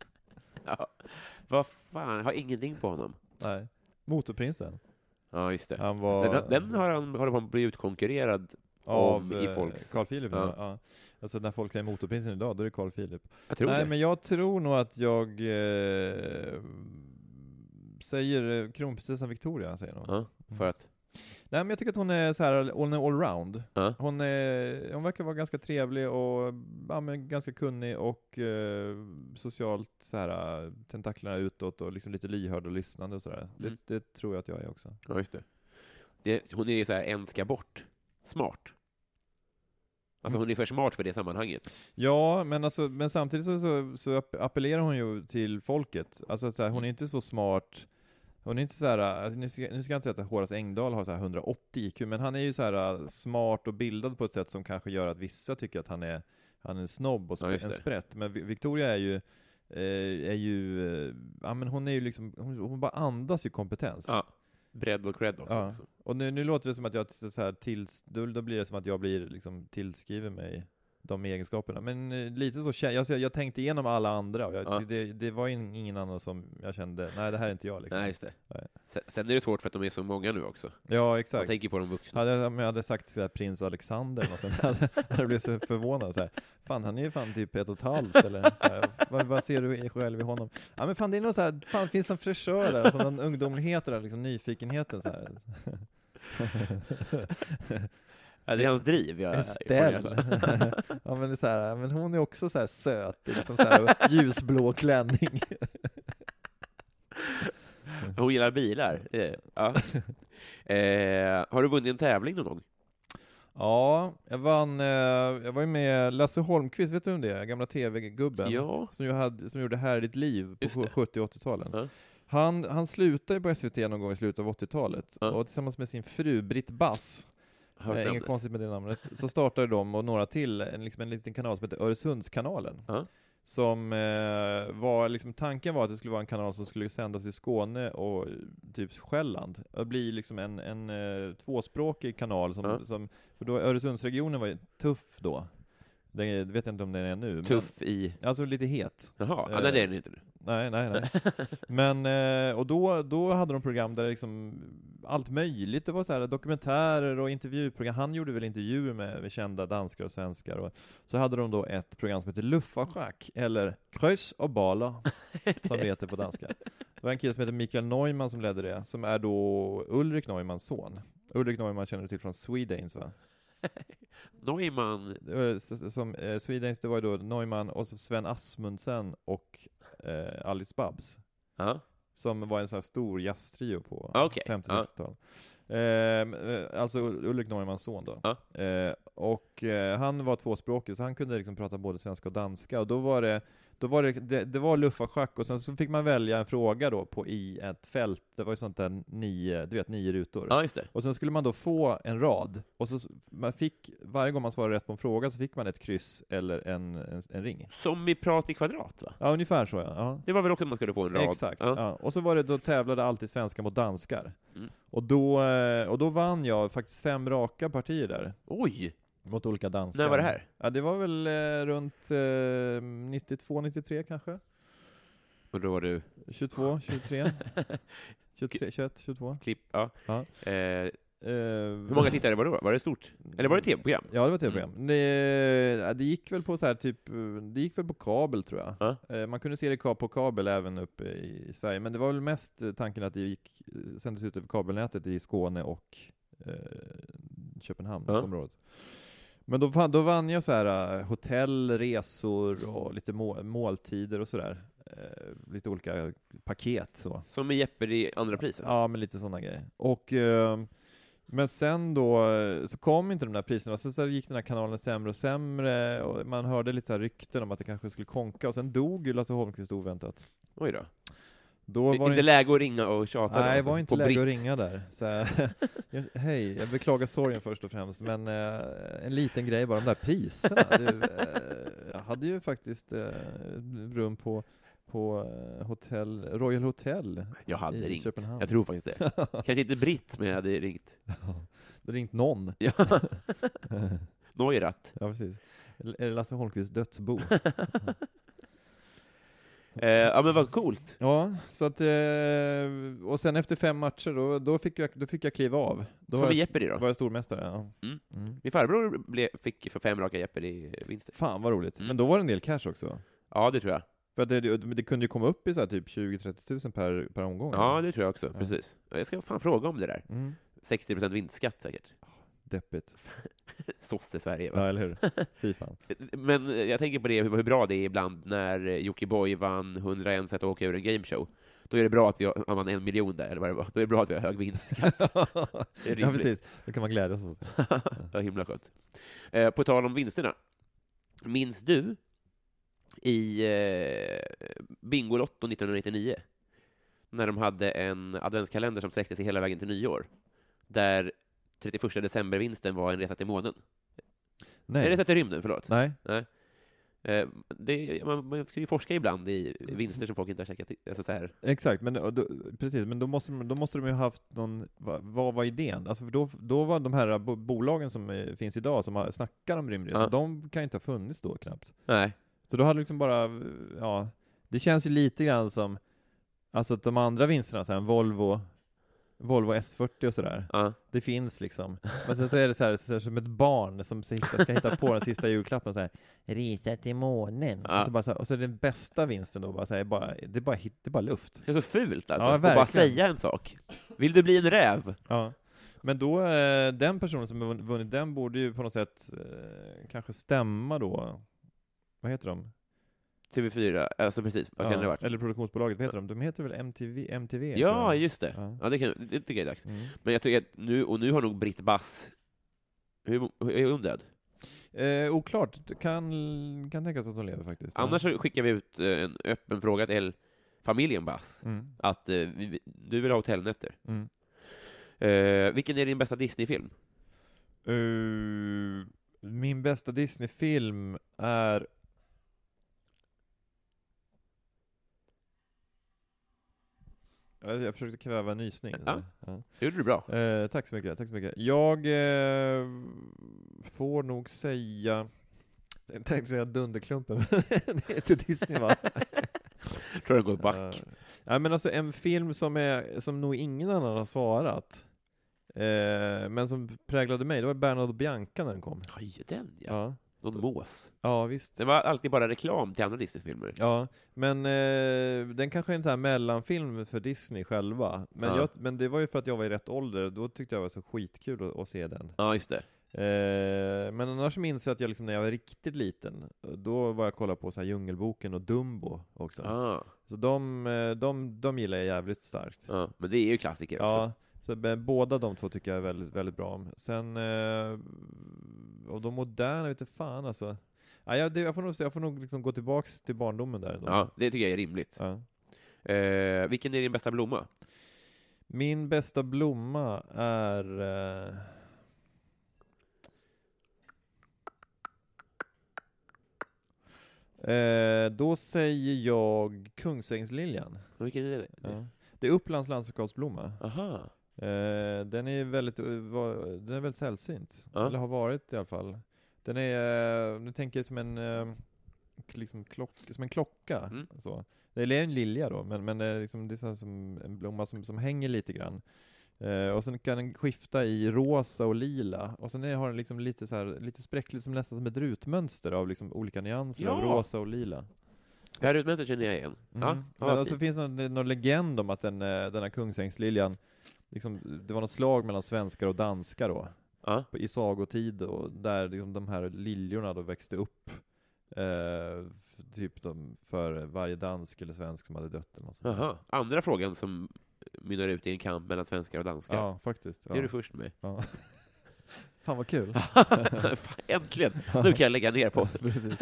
Ja. Vad fan, jag har ingenting på honom. Nej. Motorprinsen. Ja, just det. Han var... Den, den har han håller på att bli utkonkurrerad. Av om i eh, folks- Carl Philip. Ja. Ja. Alltså när folk säger motorprinsen idag, då är det Carl Philip. Jag tror Nej, det. men jag tror nog att jag eh, säger eh, kronprinsessan Victoria, säger nog. Ja, för att... Nej men jag tycker att hon är så här, hon är allround. Ja. Hon, är, hon verkar vara ganska trevlig och ja, men ganska kunnig och eh, socialt så här, tentaklerna utåt och liksom lite lyhörd och lyssnande och sådär. Mm. Det, det tror jag att jag är också. Ja, just det. det hon är ju så här, en ska bort. Smart. Alltså hon är för smart för det sammanhanget. Ja, men, alltså, men samtidigt så, så, så app- appellerar hon ju till folket. Alltså så här, hon är inte så smart, hon är inte så här, alltså, nu, ska, nu ska jag inte säga att Horace Engdahl har så här 180 IQ, men han är ju så här smart och bildad på ett sätt som kanske gör att vissa tycker att han är, han är en snobb och Ja, en sprätt. Men Vi- Victoria är ju, eh, är ju, eh, ja men hon är ju liksom, hon, hon bara andas ju kompetens. Ja. Bredd och cred också. Ja. liksom. Och nu, nu låter det som att jag så här tills, då, då blir det som att jag blir liksom tillskriven mig de egenskaperna. Men eh, lite så känner jag, jag tänkte igenom alla andra och jag, Ja. det, det, var in, ingen annan som jag kände, nej det här är inte jag liksom. Nej, just det. Nej. Sen, sen är det svårt för att de är så många nu också. Ja, Man exakt. tänker på de vuxna. Hade jag, om jag hade sagt så här, prins Alexander och sen hade, hade jag blivit så förvånad så här. Fan han är ju fan typ ett och ett halvt eller så här, vad, vad ser du själv i honom? Ja men fan det är nog så här, fan finns det en fräschör där, alltså, någon ungdomlighet där, liksom nyfikenheten så här. Ja, det är hans driv. Jag, Estelle. ja men det är så här, men hon är också så här söt, i liksom så här ljusblå klänning. Hon gillar bilar. Eh, Ja. Eh, har du vunnit en tävling någon gång? Ja, jag vann, eh, jag var ju med Lasse Holmqvist, vet du vem det är? Gamla TV-gubben. Ja. Som, hade, som gjorde Här är ditt liv på Just det. 70 och 80-talen. Ja. Han, han slutade på SVT någon gång i slutet av 80-talet, Ja. och tillsammans med sin fru Britt Bass, Hört eh, inget konstigt med det namnet, så startade de och några till en, liksom en liten kanal som heter Öresundskanalen. Ja. Som eh, var, liksom, tanken var att det skulle vara en kanal som skulle sändas i Skåne och typ Själland. Det blir liksom en, en eh, tvåspråkig kanal, som, Ja. som, för då Öresundsregionen var ju tuff då. Det vet jag inte om den är nu. Tuff i... Men, alltså lite het. Jaha, ja, Eh, nej, det är den inte nu. Nej, nej, nej. Men, eh, och då, då hade de program där liksom allt möjligt, det var så här dokumentärer och intervjuprogram, han gjorde väl intervjuer med, med kända danskar och svenskar, och så hade de då ett program som heter Luffarschack, eller Kryss och Baller, som det heter på danska. Det var en kille som heter Mikael Neumann som ledde det, som är då Ulrik Neumanns son. Ulrik Neumann känner du till från Swedanes va? Neumann, Som, eh, Swedanes, det var ju då Neumann och så Sven Asmundsen och eh, Alice Babs. ja. Som var en sån här stor jazztrio på Ah, okej. 50-60-tal. Ehm, eh, alltså Ulrik Neumanns son då. Ja. Eh, och eh, han var tvåspråkig, så han kunde liksom prata både svenska och danska. Och då var det, då var det, det, det var luffarschack, och sen så fick man välja en fråga då på, i ett fält. Det var ju sånt där nio, du vet, nio rutor. ja just det. Och sen skulle man då få en rad, och så man fick, varje gång man svarade rätt på en fråga så fick man ett kryss eller en, en, en ring. Som i Prat i kvadrat va? Ja, ungefär så ja. ja. Det var väl också att man skulle få en rad? Exakt. Ja. Ja. Och så var det, då tävlade alltid svenskar mot danskar. Mm. Och, då, eh, och då vann jag faktiskt fem raka partier där, Oj! Mot olika danskar. När var det här? Ja, det var väl eh, runt eh, 92, 93 kanske? Och då var du 22, 23? 23 21, 22? klipp... Ja. Ja. Eh, Eh, hur många tittare var det då? Var det stort? Eller var det tv-program? Ja, det var tv-program. Mm. Det, det gick väl på så här typ, det gick väl på kabel tror jag. Ja. Eh, Man kunde se det på kabel även uppe i Sverige, men det var väl mest eh, tanken att det gick, sändes ut över kabelnätet i Skåne och eh, Köpenhamnsområdet. Men då, då vann jag så här eh, hotell, resor och lite må, måltider och sådär. Eh, lite olika paket så. Som i Jeopardy andra pris? va? Ja, men lite sådana grejer. Och, eh, men sen då eh, så kom inte de där priserna, så, så gick den här kanalen sämre och sämre, och man hörde lite så rykten om att det kanske skulle konka, och sen dog ju Lasse Holmqvist oväntat. Oj då. Då var inte det läge att ringa och tjata? Nej, det alltså, var inte läge att britt. ringa där. Så hej, jag beklagar sorgen först och främst, men eh, en liten grej bara, de där priserna. Det, eh, jag hade ju faktiskt eh, rum på, på eh, hotell, Royal Hotel. Jag hade i ringt. Köpenhamn. Jag tror faktiskt det. Kanske inte Britt, men jag hade ringt. Det ringt någon. Ja. Neurath. Ja, precis. Är det Lasse Holmqvists dödsbo? Eh, ja men vad coolt. ja, så att, eh, och sen efter fem matcher, då, då, fick, jag, då fick jag kliva av. Då var jag, Jeopardy då. var jag stormästare. Ja. Mm. Mm. Min farbror ble, fick för fem raka Jeopardy-vinster. Fan vad roligt. Mm. Men då var det en del cash också. Ja, det tror jag. För det, det, det kunde ju komma upp i så typ 20-30 tusen per, per omgång. Ja, det tror jag också. Ja. Precis. Jag ska fan fråga om det där. Mm. 60% vinstskatt säkert. Deppigt. Sosse-Sverige, va? Ja, eller hur? Fy fan. Men jag tänker på det, hur, hur bra det är ibland när Jockiboi vann 101 sätt att åka ur en gameshow. Då är det bra att vi har, han vann en miljon där, eller vad det var. Då är det bra att vi har hög vinstskatt. Ja, precis. Då kan man glädjas åt det. ja, himla skönt. Eh, på tal om vinsterna. Minns du i eh, Bingolotto 1999? När de hade en adventskalender som sträckte sig hela vägen till nyår. Där 31 december-vinsten var en resa till månen. Nej. En resa till rymden, förlåt. Nej. Eh, det, man, man ska ju forska ibland i vinster som folk inte har checkat. Alltså så här. Exakt, men då, precis, men då måste, då måste de ju ha haft någon, vad, var idén? Alltså då, då var de här bo, bolagen som eh, finns idag, som har, snackar om rymdresor, Ja. de kan ju inte ha funnits då knappt. Nej. Så då hade liksom bara, ja, det känns ju lite grann som, alltså att de andra vinsterna, så här, Volvo, Volvo S40 och sådär, Ja. det finns liksom. Men sen så är det så här, så här som ett barn som ska hitta på den sista julklappen så här, resa till månen. Ja. Och, så bara så här, och så är den bästa vinsten då, bara så här, bara, det, är bara, det är bara luft. Det är så fult alltså. Ja, att bara säga en sak. Vill du bli en räv? Ja. Men då, eh, den personen som vunnit den borde ju på något sätt eh, kanske stämma då, vad heter de? TV4, alltså precis, vad kan det ha varit? Eller produktionsbolaget, vad heter de? De heter väl MTV? MTV Ja, just det. Ja. Ja, det, kan, det tycker jag är dags. Mm. Men jag tycker att nu, och nu har nog Britt Bass, hur, är hon död? Eh, oklart, det kan, kan tänkas att de lever faktiskt. Annars så skickar vi ut eh, en öppen fråga till familjen Bass, Mm. att eh, vi, du vill ha hotellnätter. Mm. Eh, vilken är din bästa Disney-film? Eh, min bästa Disney-film är Jag försökte kväva en nysning. Ja. Ja. Det gjorde du bra. Eh, tack så mycket, tack så mycket. Jag eh, får nog säga Jag tänkte säga Dunderklumpen, men det heter Disney va? Tror jag gått back. Ja. Nej men alltså en film som, är, som nog ingen annan har svarat, eh, men som präglade mig, det var Bernard och Bianca när den kom. Oj, den ja. Någon mås. ja visst. Det var alltid bara reklam till andra Disney-filmer. Ja, men eh, den kanske är en sån här mellanfilm för Disney själva. Men, Ja. jag, men det var ju för att jag var i rätt ålder, då tyckte jag det var så skitkul att, att se den. Ja, just det. Eh, men annars minns jag att jag liksom, när jag var riktigt liten, då var jag och kollade på så här Djungelboken och Dumbo också. Ah, Så de, eh, de, de gillar jag jävligt starkt. ja. Men det är ju klassiker också. Ja, så eh, båda de två tycker jag är väldigt, väldigt bra om. Sen, eh, och de moderna vet inte fan alltså. Ja, jag, det, jag får nog, jag får nog liksom gå tillbaks till barndomen där ändå. Ja, det tycker jag är rimligt. Ja. Eh, vilken är din bästa blomma? Min bästa blomma är... Eh, eh, då säger jag Kungsängsliljan. Vilken är det? Ja. Det är Upplands landskapsblomma. Aha. Eh, den är väldigt, eh, den är väldigt sällsynt. Ja. Eller har varit i alla fall. Den är, eh, nu tänker jag som en, eh, liksom klock, som en klocka. Mm. Så. Det är en lilja då, men, men det är, liksom, det är som en blomma som, som hänger lite grann. Eh, och sen kan den skifta i rosa och lila, och sen är, har den liksom lite, så här, lite spräckligt, som nästan som ett rutmönster av liksom olika nyanser av Ja. rosa och lila. Det här utmönstret känner jag igen. Mm. ja, Men vad så fint. finns det någon, någon legend om att den, den här Kungsängsliljan, liksom, det var något slag mellan svenskar och danskar då, på- i sagotid, och där liksom de här liljorna då växte upp, eh, typ de, för varje dansk eller svensk som hade dött eller något sånt. Andra frågan som mynnar ut i en kamp mellan svenskar och danskar. Ja, faktiskt. Det är du först med. Ja. Fan vad kul. Fan, Äntligen! Nu kan jag lägga ner på. Precis.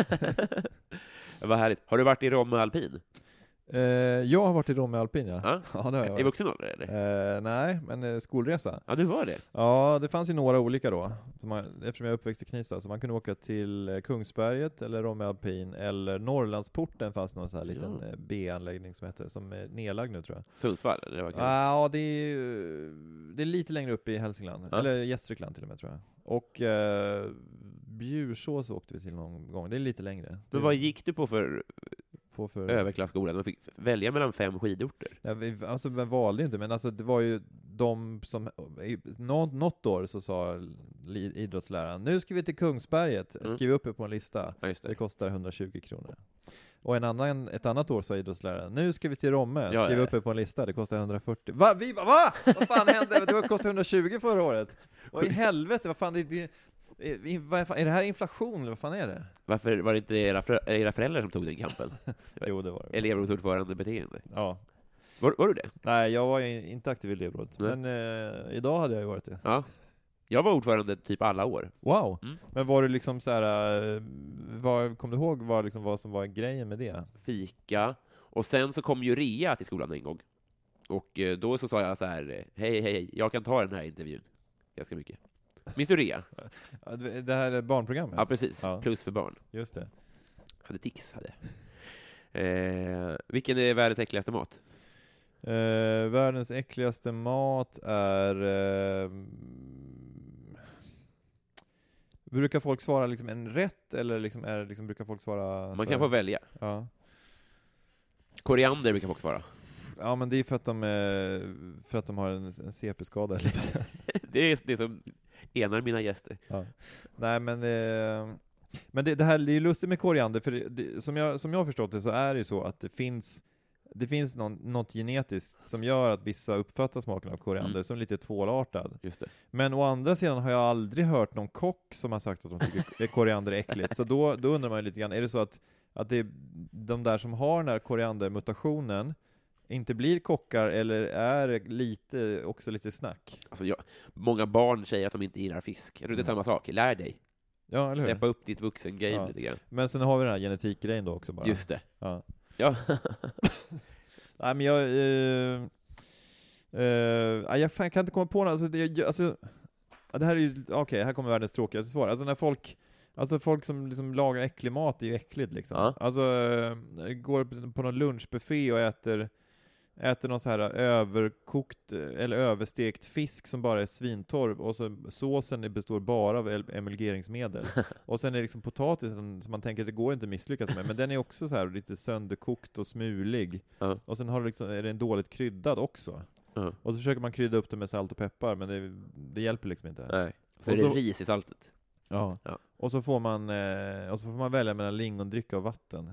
Vad härligt. Har du varit i Romme alpin? Eh, jag har varit i Romme Alpin ja. Ja. det har jag I vuxen ålder eller? Eh, nej, men eh, skolresa. Ja, du var det? Ja, det fanns ju några olika då. Man, eftersom jag är uppväxt i Knivsta, så man kunde åka till eh, Kungsberget, eller Romme Alpin, eller Norrlandsporten fanns någon sån här liten Ja. B-anläggning som hette, som är nedlagd nu tror jag. Sundsvall? Eller vad Ja, det är, det är lite längre upp i Hälsingland, Ja. eller Gästrikland till och med tror jag. Och eh, Bjursås åkte vi till någon gång, det är lite längre. Men vad gick du på för på för... överklasskola? Man fick välja mellan fem skidorter. Ja, vi, alltså vi valde ju inte, men alltså det var ju de som, något, något år så sa idrottsläraren, nu ska vi till Kungsberget, Mm. skriv upp er på en lista, Ja, det det. kostar 120 kronor. Och en annan, ett annat år sa idrottsläraren, nu ska vi till Romme, skriv ja, upp er på en lista, det kostar 140. Va? Vi, bara, va? Vad fan hände? Det kostade 120 förra året! Vad i helvete, vad fan, det, det, är, är det här inflation eller vad fan är det? Varför var det inte era, era föräldrar som tog den kampen? Jo, det var det. Elevrådsordförande beteende. Ja. Var, var du det? Nej, jag var inte aktiv i elevrådet, Nej. men eh, idag hade jag ju varit det. Ja. Jag var ordförande typ alla år. Wow! Mm. Men var det liksom så här, eh, vad, kom du ihåg vad, liksom, vad som var grejen med det? Fika. Och sen så kom ju Rea till skolan en gång. Och eh, då så sa jag så här, eh, hej, hej, jag kan ta den här intervjun. Ganska mycket. Minns du Rea? Det det här barnprogrammet? Ja, precis. Ja. Plus för barn. Just det. Hade tics, hade eh, Vilken är världens äckligaste mat? Eh, världens äckligaste mat är... Eh, brukar folk svara liksom en rätt, eller liksom är, liksom, brukar folk svara... Man kan få välja. Ja. Koriander brukar folk svara. ja, men det är för att de, är, för att de har en, en CP-skada. Det är det som enar mina gäster. Ja. Nej men, eh, men det, det här det är ju lustigt med koriander, för det, det, som, jag, som jag har förstått det så är det ju så att det finns det finns någon, något genetiskt som gör att vissa uppfattar smaken av koriander Mm. som lite tvålartad. Just det. Men å andra sidan har jag aldrig hört någon kock som har sagt att de tycker koriander är äckligt. Så då, då undrar man ju lite grann, är det så att, att det är de där som har den här koriandermutationen inte blir kockar, eller är lite, också lite snack? Alltså, jag, många barn säger att de inte gillar fisk. Jag tror det är samma sak. Lär dig. Ja, eller hur? Steppa upp ditt vuxengame Ja. lite grann. Men sen har vi den här genetikgrejen då också bara. Just det. Ja. Ja. Nej men jag... Eh, eh, jag fan, kan inte komma på något, alltså, det, jag- alltså, det här är ju, okej, här kommer världens tråkigaste svar. Alltså när folk, alltså folk som liksom lagar äcklig mat är ju äckligt liksom. Ja. Alltså, eh, går på någon lunchbuffé och äter äter någon så här överkokt eller överstekt fisk som bara är svintorr och så såsen består bara av el- emulgeringsmedel. och sen är det liksom potatisen som man tänker att det går inte att misslyckas med, men den är också så här lite sönderkokt och smulig. Ja. Och sen har du liksom, är den dåligt kryddad också. Ja. Och så försöker man krydda upp det med salt och peppar, men det, det hjälper liksom inte. Nej. Så Och är det så- ris i saltet. Ja. Ja. Och så får man, eh, och så får man välja mellan lingondricka och vatten.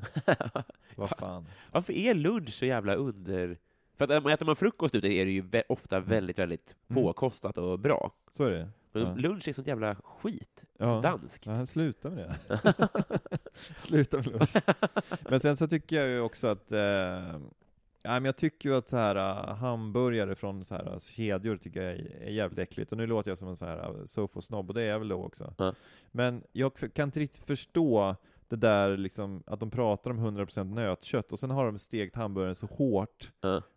Vad fan. Varför är lunch så jävla under... För att äter man frukost ute är det ju vä- ofta väldigt, väldigt Mm. påkostat och bra. Så är det. Men Ja. lunch är sånt jävla skit. Ja. Så danskt. Ja, sluta med det. sluta med lunch. Men sen så tycker jag ju också att, eh, ja, men jag tycker ju att så här uh, hamburgare från så här uh, kedjor tycker jag är, är jävligt äckligt. Och nu låter jag som en så här uh, sofosnobb, och det är jag väl då också. Ja. Men jag kan inte riktigt förstå det där liksom, att de pratar om 100% nötkött, och sen har de stekt hamburgaren så hårt,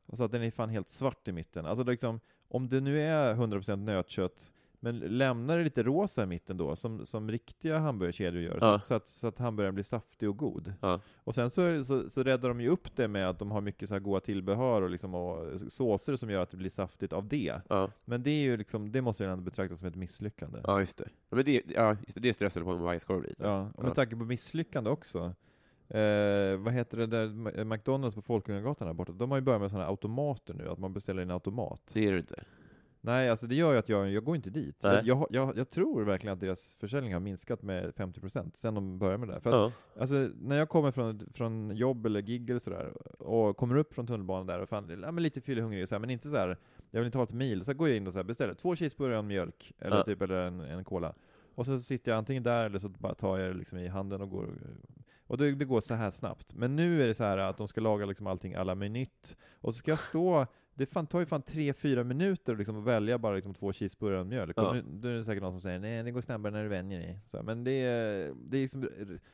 och så att den är fan helt svart i mitten. Alltså liksom, om det nu är 100% nötkött, men lämna det lite rosa i mitten då, som, som riktiga hamburgerkedjor gör, Ja. så, så, att, så att hamburgaren blir saftig och god. Ja. Och sen så, så, så räddar de ju upp det med att de har mycket så här goda tillbehör och, liksom, och såser som gör att det blir saftigt av det. Ja. Men det är ju liksom, det måste ju ändå betraktas som ett misslyckande. ja, just det. Ja, men det, ja, just det, det strössade på en bajskorv lite. Ja, och med Ja. tanke på misslyckande också. Eh, vad heter det där, McDonalds på Folkungagatan här borta, de har ju börjat med sådana automater nu, att man beställer en automat. Det är det inte. Nej, alltså det gör ju att jag, jag går inte dit. Jag, jag, jag, tror verkligen att deras försäljning har minskat med 50% sen de började med det. För att, Ja. Alltså, när jag kommer från, från jobb eller gig eller sådär, och kommer upp från tunnelbanan där och fan, ja, men lite fyllehungrig, men inte så här. jag vill inte ha ett mil, så går jag in och så här, beställer två cheeseburgare och en mjölk, eller Ja. typ eller en, en cola. Och så sitter jag antingen där, eller så bara tar jag det liksom i handen och går och det, det går så här snabbt. Men nu är det så här att de ska laga liksom allting alla minut, och så ska jag stå det fan, tar ju fan tre fyra minuter liksom att välja bara liksom två cheeseburgare och mjölk. Ja. Nu, då är det säkert någon som säger nej, det går snabbare när du vänjer dig. Så, men det är, det är liksom,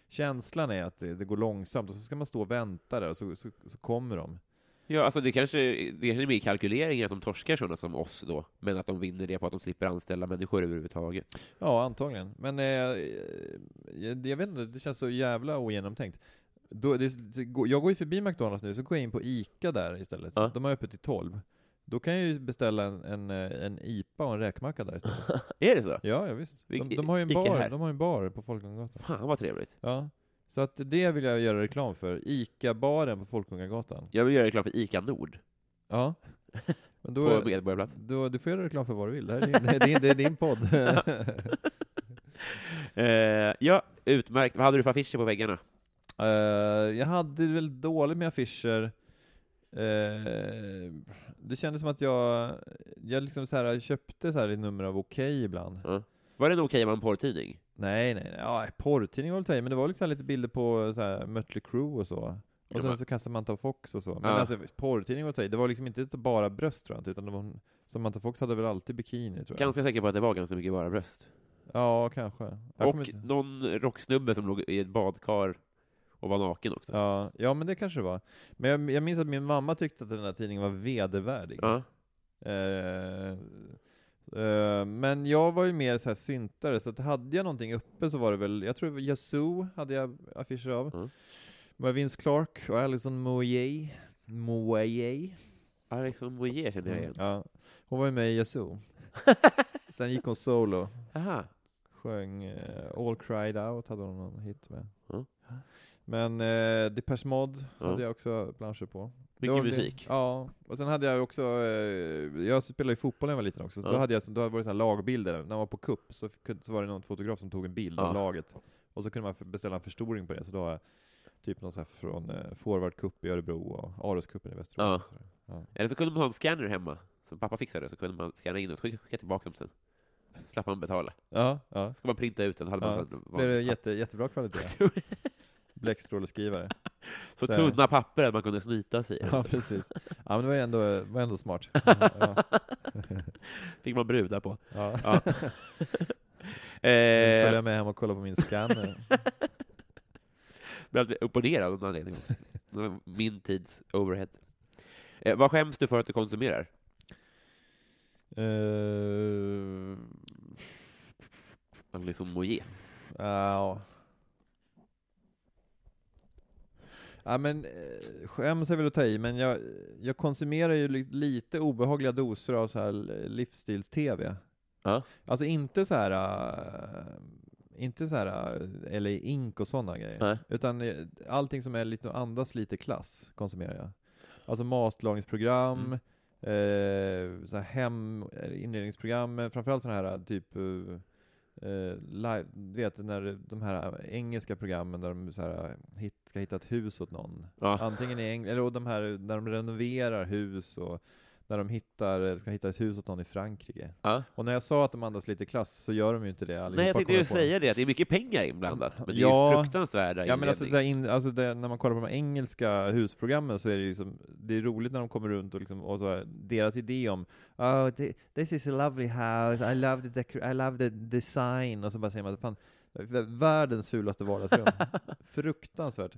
känslan är att det, det går långsamt, och så ska man stå och vänta där, och så, så, så kommer de. Ja, alltså det kanske, det kanske är mer kalkylering att de torskar sådana som oss då, men att de vinner det på att de slipper anställa människor överhuvudtaget. Ja, antagligen. Men eh, jag, jag vet inte, det känns så jävla ogenomtänkt. Då, det, jag går ju förbi McDonalds nu, så går jag in på ICA där istället. Ja. De har öppet till 12. Då kan jag ju beställa en, en, eh, en IPA och en räkmacka där istället. Är det så? Ja, ja visst. De, de har ju en Ica bar, här? de har ju en bar på Folkungagatan. Fan vad trevligt. Ja. Så att det vill jag göra reklam för. ICA-baren på Folkungagatan. Jag vill göra reklam för ICA Nord Ja. Men då, på Medborgarplats. då, du får göra reklam för vad du vill. Det, här är din, det, är din, det är din podd. Eh, ja, utmärkt. Vad hade du för affischer på väggarna? Eh, jag hade väl dåligt med affischer. Eh, det kändes som att jag, jag liksom så här, köpte så här ett nummer av Okej ibland. Ja. Var det en okej man porrtidning? Nej, nej, nej. Ja, porrtidning var väl att ta i, men det var liksom lite bilder på så här Mötley Crüe och så. Och sen så kan Samantha Fox och så. Men Ja. alltså, porrtidning var i. Det var liksom inte bara bröst tror jag inte, utan det var, Samantha Fox hade väl alltid bikini tror jag. Ganska säker på att det var ganska mycket bara bröst. Ja, kanske. Jag Och någon rocksnubbe som låg i ett badkar och var naken också. Ja, ja, men det kanske det var. Men jag, jag minns att min mamma tyckte att den här tidningen var vedervärdig. Ja. Eh, eh, men jag var ju mer så här syntare, så att hade jag någonting uppe så var det väl, jag tror Yazoo hade jag affischer av. Mm. Med Vince Clark och Alison Moyet. Moyet. Alexon Moyer känner jag igen. Ja, hon var ju med i Yazoo. Sen gick hon solo. Aha. Sjöng eh, All Cried Out, hade hon någon hit med. Ja. Men eh, Depeche Mode Ja. hade jag också planscher på. Mycket var det- musik. Ja, och sen hade jag också, eh, jag spelade ju fotboll när jag var liten också, så Ja. då hade jag då hade det här lagbilder, när man var på cup så, så var det någon fotograf som tog en bild Ja. av laget, och så kunde man beställa en förstoring på det, så då har jag typ någon så här från eh, Forward Cup i Örebro och Aroscupen i Västerås. Ja. Eller så kunde man ha en scanner hemma, som pappa fixade, så kunde man scanna in och skicka skicka tillbaka dem sen. Slapp man betala. Ja, ja. Ska man printa ut den, hade man Ja. sån Blev det jätte, jättebra kvalitet. Bläckstråleskrivare. Så Så- tunna papper att man kunde snyta sig. Ja, precis. Ja, men det var ändå, var ändå smart. Ja. Fick man brudar på. Ja. Ja. Eh, följer jag med hem och kollar på min scanner. blev alltid ner av någon anledning Min tids overhead. Eh, vad skäms du för att du konsumerar? Uh, Alison Moyer. ja. Ja men eh, skäms är väl att ta i, men jag, jag konsumerar ju li- lite obehagliga doser av så här livsstils-tv. Ja. Alltså inte så här äh, inte så här äh, eller ink och sådana grejer. Nej. Utan eh, allting som är lite, andas lite klass konsumerar jag. Alltså matlagningsprogram, Mm. eh, så här hem, eh, inredningsprogram, eh, framförallt sådana här typ eh, live, du vet när de här engelska programmen där de så här, hit, ska hitta ett hus åt någon. Ja. Antingen i England, eller och de här där de renoverar hus och när de hittar, ska hitta ett hus åt någon i Frankrike. Ja. Och när jag sa att de andas lite klass så gör de ju inte det allihopa. Nej, jag tänkte ju säga det, att det är mycket pengar inblandat, men det är ju fruktansvärda Ja men alltså, in, alltså det, när man kollar på de engelska husprogrammen så är det ju som, det är roligt när de kommer runt och, liksom, och så här, deras idé om oh, thi- this is a lovely house, I love the, decor- I love the design, och så bara säger man fan, världens fulaste vardagsrum. Fruktansvärt.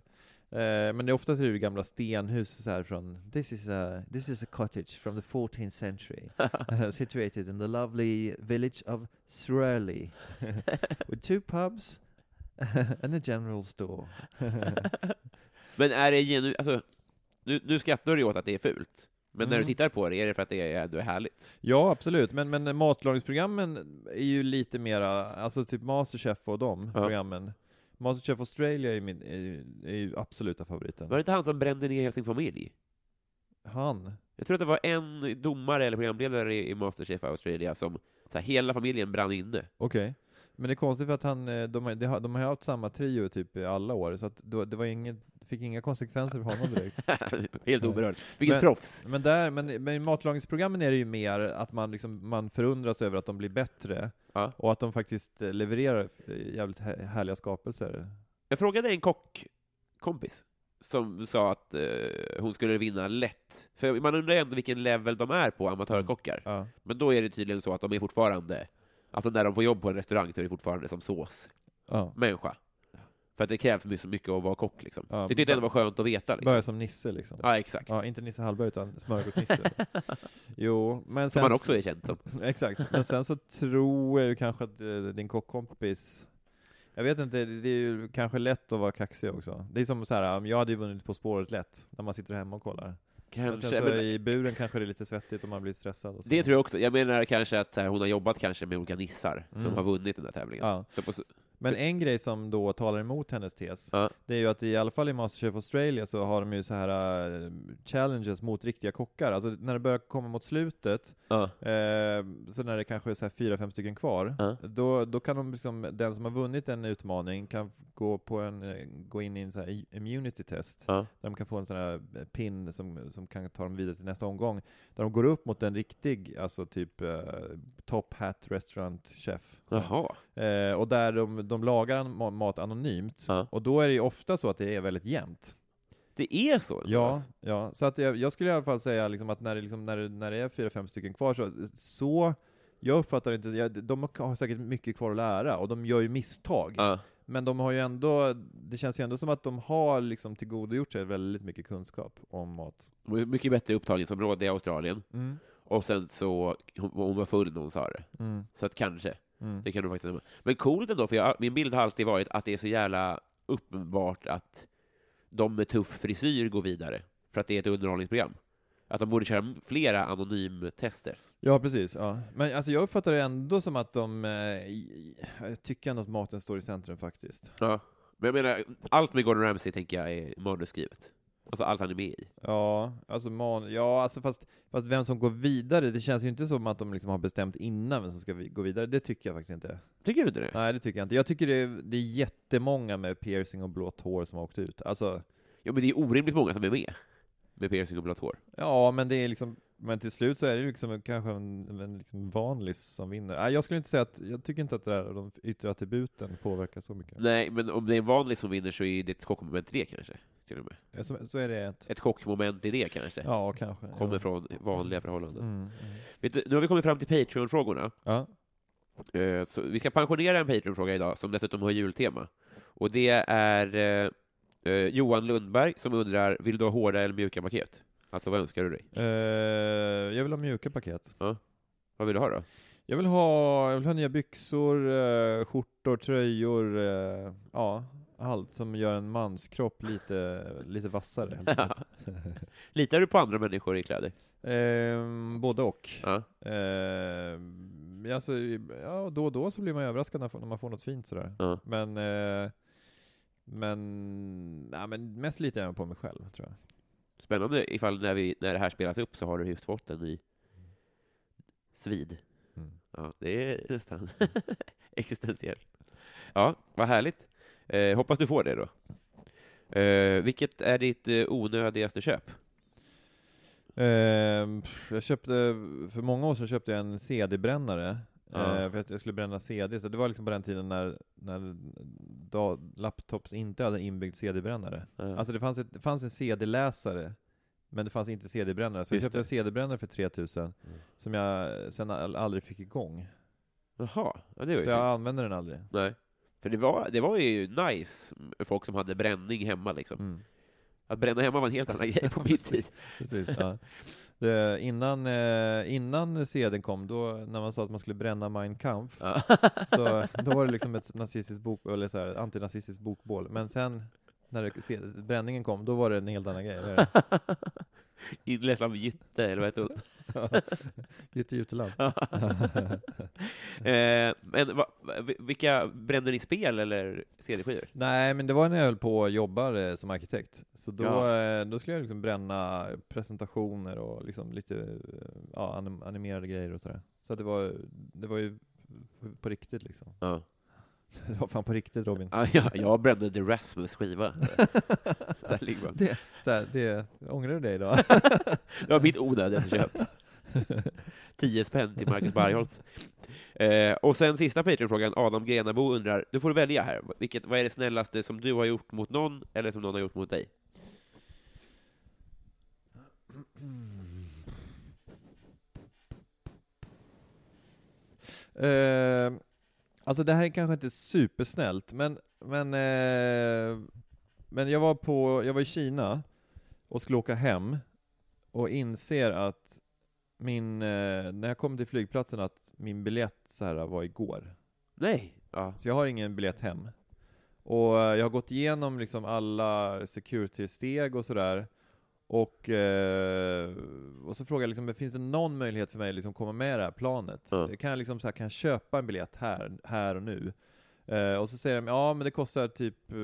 Eh, men det är oftast är det gamla stenhus så här från, this is, a, this is a cottage from the 14th century, uh, situated in the lovely village of Shirley, with two pubs and a general store. Men är det genu... Alltså, nu, nu skrattar du åt att det är fult, men när du Mm. tittar på det, är det för att det är, ändå är härligt? Ja, absolut. Men, men matlagningsprogrammen är ju lite mera, alltså typ Masterchef och de Ja. programmen. Masterchef Australia är, min, är, är ju absoluta favoriten. Var det inte han som brände ner hela sin familj? Han? Jag tror att det var en domare eller programledare i i Masterchef Australia som, så här, hela familjen brann inne. Okej. Men det är konstigt för att han, eh, de, har- de, har, haft samma trio typ i alla år, så att det var inget, fick inga konsekvenser för honom direkt. Helt oberörd. Vilket Men- proffs! Men där, men, men i matlagningsprogrammen är det ju mer att man liksom, man förundras över att de blir bättre, Ja. och att de faktiskt eh, levererar eh, jävligt hä- härliga skapelser. Jag frågade en kockkompis som sa att eh, hon skulle vinna lätt. För man undrar ju ändå vilken level de är på, amatörkockar. Ja. Men då är det tydligen så att de är fortfarande, alltså när de får jobb på en restaurang så är det fortfarande som såsmänniska. Ja. För att det krävs så mycket att vara kock liksom. Ja, det tyckte jag var skönt att veta. Liksom. Börja som Nisse liksom. Ja, exakt. Ja, inte Nisse Hallberg utan Smörgås-Nisse. jo, men Som sen... man också är känd som. Exakt, men sen så tror jag ju kanske att eh, din kockkompis jag vet inte, det är ju kanske lätt att vara kaxig också. Det är som så här, jag hade ju vunnit På spåret lätt, när man sitter hemma och kollar. Men Kanske. sen så Men i buren kanske det är lite svettigt om man blir stressad och så. det tror jag också. Jag menar kanske att här, hon har jobbat kanske med olika nissar Mm. som har vunnit den här tävlingen. Ja. Så på, Men en grej som då talar emot hennes tes, Ja. det är ju att i alla fall i Masterchef Australia så har de ju så här uh, challenges mot riktiga kockar. Alltså när det börjar komma mot slutet, ja. Eh, så när det kanske är så här fyra, fem stycken kvar, Ja. då, då kan de liksom, den som har vunnit en utmaning kan gå, på en, gå in i en så här immunity test, där de kan få en sån här eh, pin som, som kan ta dem vidare till nästa omgång, där de går upp mot en riktig, alltså typ eh, top hat restaurant chef. Jaha. Eh, och där de, de lagar mat anonymt, Ja. och då är det ju ofta så att det är väldigt jämnt. Det är så? Ja, Alltså. ja. så att jag, jag skulle i alla fall säga liksom att när det, liksom, när det, när det är fyra, fem stycken kvar så, så jag uppfattar inte, jag, de har säkert mycket kvar att lära, och de gör ju misstag. Ja. Men de har ju ändå, det känns ju ändå som att de har liksom tillgodogjort sig väldigt mycket kunskap om mat. Mycket bättre upptagningsområde i Australien. Mm. Och sen så, hon, hon var full när hon sa det. Mm. Så att kanske. Mm. Det kan du faktiskt. Men coolt ändå, för jag, min bild har alltid varit att det är så jävla uppenbart att de med tuff frisyr går vidare, för att det är ett underhållningsprogram. Att de borde köra flera anonymtester. Ja, precis. Ja. Men alltså, jag uppfattar det ändå som att de, eh, jag tycker ändå att maten står i centrum faktiskt. Ja. Men jag menar, allt med Gordon Ramsay tänker jag är manusskrivet. Alltså allt han är med i. Ja, alltså man, ja, alltså fast, fast vem som går vidare, det känns ju inte som att de liksom har bestämt innan vem som ska vi- gå vidare, det tycker jag faktiskt inte. Tycker du inte det? Nej, det tycker jag inte. Jag tycker det är, det är jättemånga med piercing och blått hår som har åkt ut. Alltså, Ja, men det är orimligt många som är med. Med piercing och blått hår. ja, men det är liksom, men till slut så är det liksom kanske en, en liksom vanlig som vinner. Nej, jag skulle inte säga att, jag tycker inte att det där, de yttre attributen påverkar så mycket. Nej, men om det är en vanlig som vinner så är det ett chockmoment i det kanske. Till och med. Så, så är det ett, Ett chockmoment i det kanske. ja, kanske. Kommer ja. från vanliga förhållanden. Mm, mm. Vet du, nu har vi kommit fram till Patreon-frågorna. Ja, Eh, Så vi ska pensionera en Patreon-fråga idag, som dessutom har jultema. Och det är eh, eh, Johan Lundberg som undrar, vill du ha hårda eller mjuka paket? Alltså vad önskar du dig? eh, jag vill ha mjuka paket. Vad vill du ha då? Jag vill ha, jag vill ha nya byxor, eh, skjortor, tröjor, eh, ja, allt som gör en manskropp lite, lite vassare. helt Ja. enkelt. Litar du på andra människor i kläder? Ehm, både och. Ja. Ehm, ja, alltså, ja, då och då så blir man överraskad när, när man får något fint sådär. Ja. Men, eh, men, nej, men mest litar jag på mig själv, tror jag. Spännande ifall när, vi, när det här spelas upp så har du just fått en ny svid. Mm. Ja, det är nästan existentiellt. Ja, vad härligt. Eh, hoppas du får det då. Eh, vilket är ditt eh, onödigaste köp? Ehm, jag köpte, för många år sedan köpte jag en CD-brännare. Ja. eh, för att jag skulle bränna CD, så det var liksom på den tiden när, när laptops inte hade inbyggd CD-brännare. Ja. Alltså det fanns, ett, det fanns en CD-läsare, men det fanns inte CD-brännare. Så jag Just köpte det. en CD-brännare för 3000, som jag sen al- aldrig fick igång. Jaha, ja, det var ju Så jag synd. använder den aldrig. Nej. För det var, det var ju nice folk som hade bränning hemma liksom. Mm. Att bränna hemma var en helt annan grej på min tid. Precis, ja. det, innan, eh, innan CDn kom, då, när man sa att man skulle bränna Mein Kampf, Ja. så då var det liksom ett nazistiskt bok, eller så här, antinazistiskt bokbål. Men sen, när det, bränningen kom, då var det en helt annan grej. Av Jytte, eller vad heter hon? Jytte Juteland. Eh, men va, vilka, brände ni spel eller CD-skivor? Nej, men det var när jag höll på och jobbade som arkitekt. Så då, Ja. eh, då skulle jag liksom bränna presentationer och liksom lite ja, anim- animerade grejer och sådär. Så det var, det var ju på riktigt liksom. Ja. Det var fan på riktigt Robin. Ja, jag, jag The Rasmus skiva. Där ligger man. Det, så här, det, ångrar du dig idag? Det var mitt onödigaste köp. 10 spänn till Marcus Bergholtz. Eh, och sen sista Patreon-frågan, Adam Grenabo undrar, du får välja här, Vilket, vad är det snällaste som du har gjort mot någon, eller som någon har gjort mot dig? Eh, alltså det här är kanske inte supersnällt, men, men, eh, men jag, var på, jag var i Kina och skulle åka hem och inser att min, eh, när jag kom till flygplatsen att min biljett så här var igår. Nej! Ja. Så jag har ingen biljett hem. Och eh, jag har gått igenom liksom alla security-steg och sådär. Och, eh, och så frågar jag liksom, finns det någon möjlighet för mig att liksom komma med det här planet? Ja. Kan jag liksom så här, kan jag köpa en biljett här, här och nu? Eh, och så säger de, ja men det kostar typ, eh,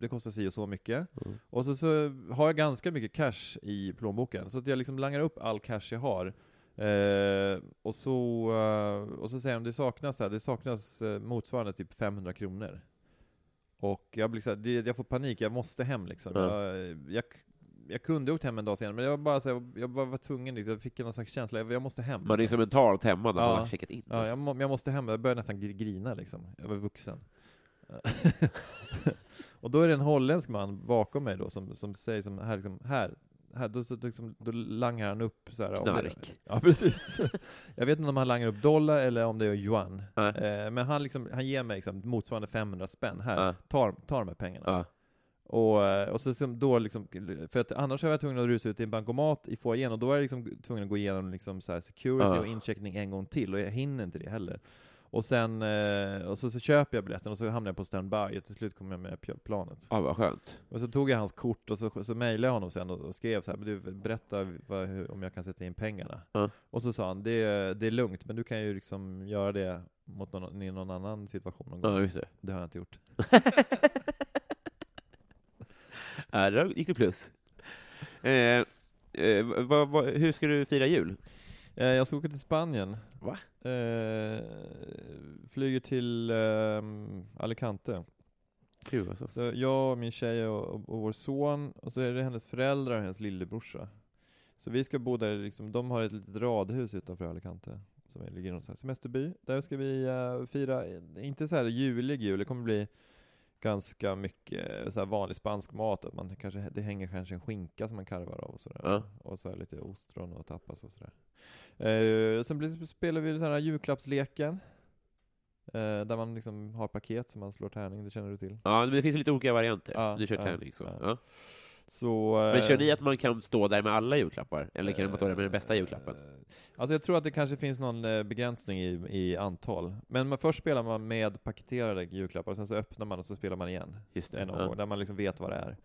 det kostar si och så mycket. Mm. Och så, så har jag ganska mycket cash i plånboken, så att jag liksom langar upp all cash jag har. Eh, och, så, eh, och så säger de, det saknas, här, det saknas eh, motsvarande typ 500 kronor. Och jag blir så här, jag får panik, jag måste hem liksom. Ja. Jag, jag, jag kunde åkt hem en dag senare, men jag var bara så här, jag bara var tvungen, liksom, jag fick någon slags känsla, jag, jag måste hem. Man är liksom. så mentalt hemma när man Ja. har checkat in. Ja, alltså. jag, må, jag måste hem, jag började nästan gr- grina liksom. Jag var vuxen. och då är det en holländsk man bakom mig då som, som säger som här, liksom, här, här då, så, liksom, då langar han upp så här, Knark. Ja, precis. jag vet inte om han langar upp dollar eller om det är yuan. Nej. Eh, men han, liksom, han ger mig liksom motsvarande 500 spänn. Här, Ja. ta, ta de här pengarna. Ja. Och, eh, och så som då liksom, för att annars var jag tvungen att rusa ut till en bankomat i foajén, och då var jag liksom tvungen att gå igenom liksom så security Ja. och incheckning en gång till, och jag hinner inte det heller. Och sen, eh, och så, så köper jag biljetten och så hamnar jag på standby, och till slut kommer jag med pl- planet. ja, vad skönt. Och så tog jag hans kort och så, så mejlade jag honom sen och, och skrev så här, du berätta vad, hur, om jag kan sätta in pengarna. Ja. Och så sa han, det, är- det är lugnt, men du kan ju liksom göra det mot någon, i någon annan situation någon gång. Ja, just det. Det har jag inte gjort. Ja, där gick det plus. Eh, eh, vad, vad, hur ska du fira jul? Eh, Jag ska åka till Spanien. Va? Eh, flyger till ehm, Alicante. Gud, alltså. Så jag, och min tjej och, och, och vår son, och så är det hennes föräldrar och hennes lillebrorsa. Så vi ska bo där, liksom, de har ett litet radhus utanför Alicante, som ligger i någon semesterby. Där ska vi eh, fira, inte så här julig jul, det kommer bli ganska mycket så vanlig spansk mat, att man kanske, det hänger kanske en skinka som man karvar av och sådär. Ja. Och så lite ostron och tapas och sådär. Eh, sen blir, spelar vi den här julklappsleken. Eh, där man liksom har paket som man slår tärning, det känner du till? Ja, men det finns lite olika varianter. Ja, du kör ja, tärning så. ja. Så, Men kör eh, ni att man kan stå där med alla julklappar? Eller kan man stå där med den bästa julklappen? Eh, Alltså jag tror att det kanske finns någon eh, begränsning i, i antal. Men man, först spelar man med paketerade julklappar, och sen så öppnar man och så spelar man igen. Just det. En Ja. där man liksom vet vad det är.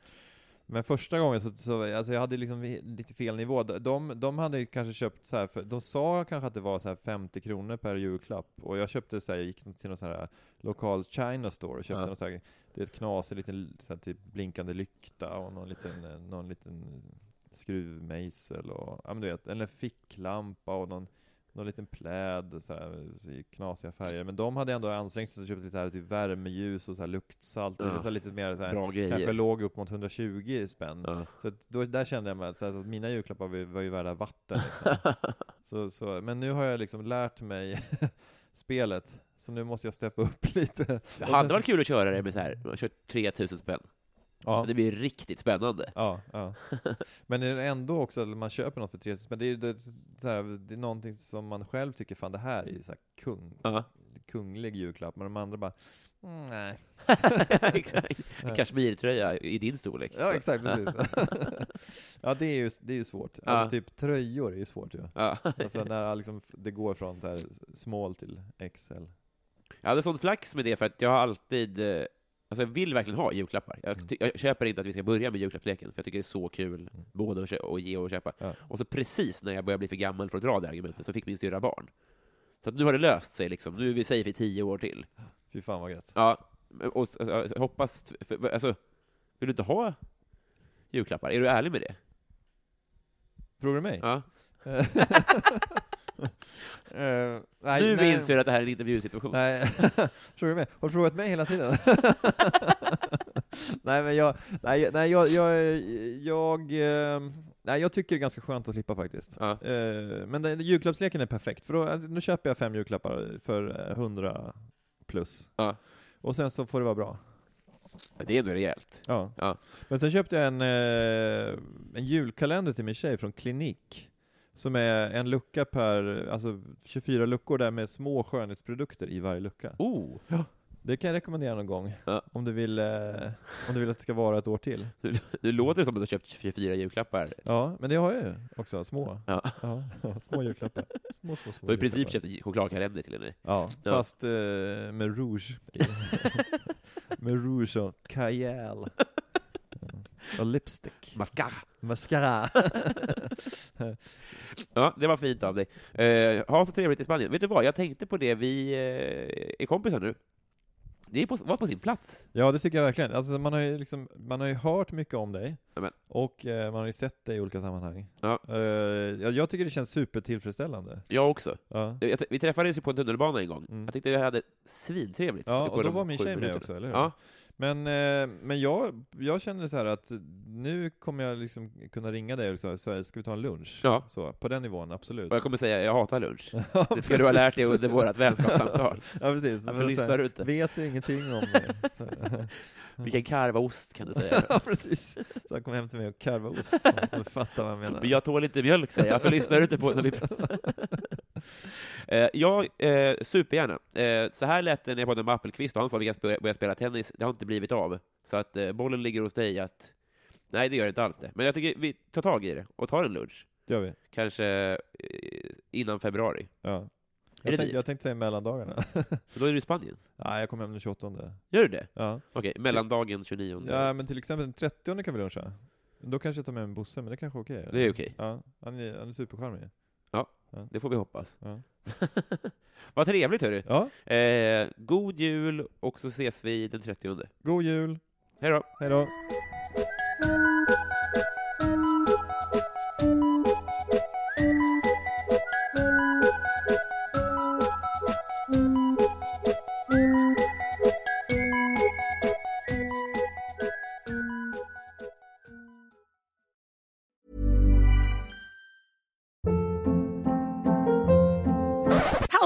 Men första gången så, så alltså jag hade liksom lite fel nivå. De, de hade ju kanske köpt så här, för de sa kanske att det var så här 50 kronor per julklapp, och jag köpte så här, jag gick till någon så här lokal China store och köpte Ja. någon så här, det är ett knasig liten så här, typ blinkande lykta och någon liten, eh, någon liten skruvmejsel och, ja men du vet, eller ficklampa och någon någon liten pläd så här, i knasiga färger, men de hade ändå ansträngt sig och köpt lite så här, typ värmeljus och så här luktsalt, och Ja. så lite mer så här, kanske låg upp mot 120 spänn. Ja. Så då, där kände jag mig att, så här, att mina julklappar var, var ju värda vatten. Liksom. så, så, men nu har jag liksom lärt mig spelet, så nu måste jag steppa upp lite. Det hade varit kul att köra det med så här, man kört 3000 spänn. Ja, Det blir riktigt spännande. ja, ja. Men det är ändå också att man köper något för 3000 spänn, det är, det, så här, det är någonting som man själv tycker, fan det här är så här kung, Ja. kunglig julklapp, men de andra bara, mm, nej. exakt. En kashmirtröja i din storlek. Ja, Så. exakt, precis. ja, det är ju, det är ju svårt. Alltså Ja. typ tröjor är ju svårt ju. Ja. Alltså när liksom, det går från så här small till XL. Jag hade sån flax med det för att jag har alltid, eh, alltså jag vill verkligen ha julklappar. Jag, Mm. jag köper inte att vi ska börja med julklappsleken, för jag tycker det är så kul, både att, att ge och köpa. Ja. Och så precis när jag börjar bli för gammal för att dra det argumentet, så fick min syrra barn. Så att nu har det löst sig liksom, nu är vi safe i tio år till. Fy fan vad gött. Ja, och jag hoppas, för, alltså, vill du inte ha julklappar? Är du ärlig med det? Frågar du mig? Ja. Eh, nej, nu nej, inser du att det här är en intervjusituation. Nej, frågar du mig? Har du frågat mig hela tiden? nej men jag, nej, nej jag, jag, jag, eh, nej jag tycker det är ganska skönt att slippa faktiskt. Ja. Eh, Men den, julklappsleken är perfekt, för då, nu köper jag fem julklappar för eh, 100 plus. Ja. Och sen så får det vara bra. Det är ändå rejält. Ja. Ja. Men sen köpte jag en, eh, en julkalender till min tjej från Klinik. Som är en lucka per, alltså 24 luckor där med små skönhetsprodukter i varje lucka. Oh, Det kan jag rekommendera någon gång. Ja. Om, du vill, eh, om du vill att det ska vara ett år till. nu, nu låter som att du har köpt 24 julklappar. Ja, men det har jag ju också, små. Ja. Ja, små julklappar. Små, små, små Du har i princip köpt en chokladkalender till henne. Ja, Ja. fast eh, med rouge. med rouge och kajal. Och lipstick. Mascara. Mascara. Ja, det var fint av dig. Eh, ha så trevligt i Spanien. Vet du vad, jag tänkte på det, vi eh, är kompisar nu. Det är på, var på sin plats. Ja, det tycker jag verkligen. Alltså, man, har ju liksom, man har ju hört mycket om dig, Amen. och eh, man har ju sett dig i olika sammanhang. Ja. Eh, jag, jag tycker det känns supertillfredsställande. Jag också. Ja, Jag, vi träffades ju på en tunnelbana en gång. Mm. Jag tyckte jag hade svintrevligt. ja och då var min tjej med också, eller hur? Ja, Men, eh, men jag, jag känner så här att nu kommer jag liksom kunna ringa dig och säga, så här, ska vi ta en lunch? Ja. Så, på den nivån, absolut. och jag kommer säga jag hatar lunch. Ja, Det ska du ha lärt dig under vårt vänskapssamtal. Ja, precis. Varför Men lyssnar du inte? Vet du ingenting om? Så, Vilken karvaost kan du säga. ja, precis. Så han kom hem till mig och karvade ost. Du fattar vad jag menar. Men jag tål inte mjölk, säger jag. Varför lyssnar du inte på när vi eh, Jag, eh, supergärna. Eh, så här lät det när jag pratade med Appelqvist och han sa att vi kan börja spela tennis. Det har inte blivit av. Så att eh, bollen ligger hos dig att... Nej, det gör det inte alls det. Men jag tycker vi tar tag i det och tar en lunch. Det gör vi. Kanske eh, innan februari. Ja. Är Jag, tänk, jag tänkte säga mellandagarna. Då är du i Spanien. Nej, jag kom hem den 28. Gör du det? Ja. Okej, mellandagen 29. ja, men till exempel den 30 kan vi luncha. Då kanske jag tar med en Bosse, men det kanske är okej? eller? Det är okej. Ja, han är, han är supercharmig. Det får vi hoppas. Ja. Vad trevligt, hörru. ja, Eh, god jul, och så ses vi den 30. god jul! Hej då! Hej då!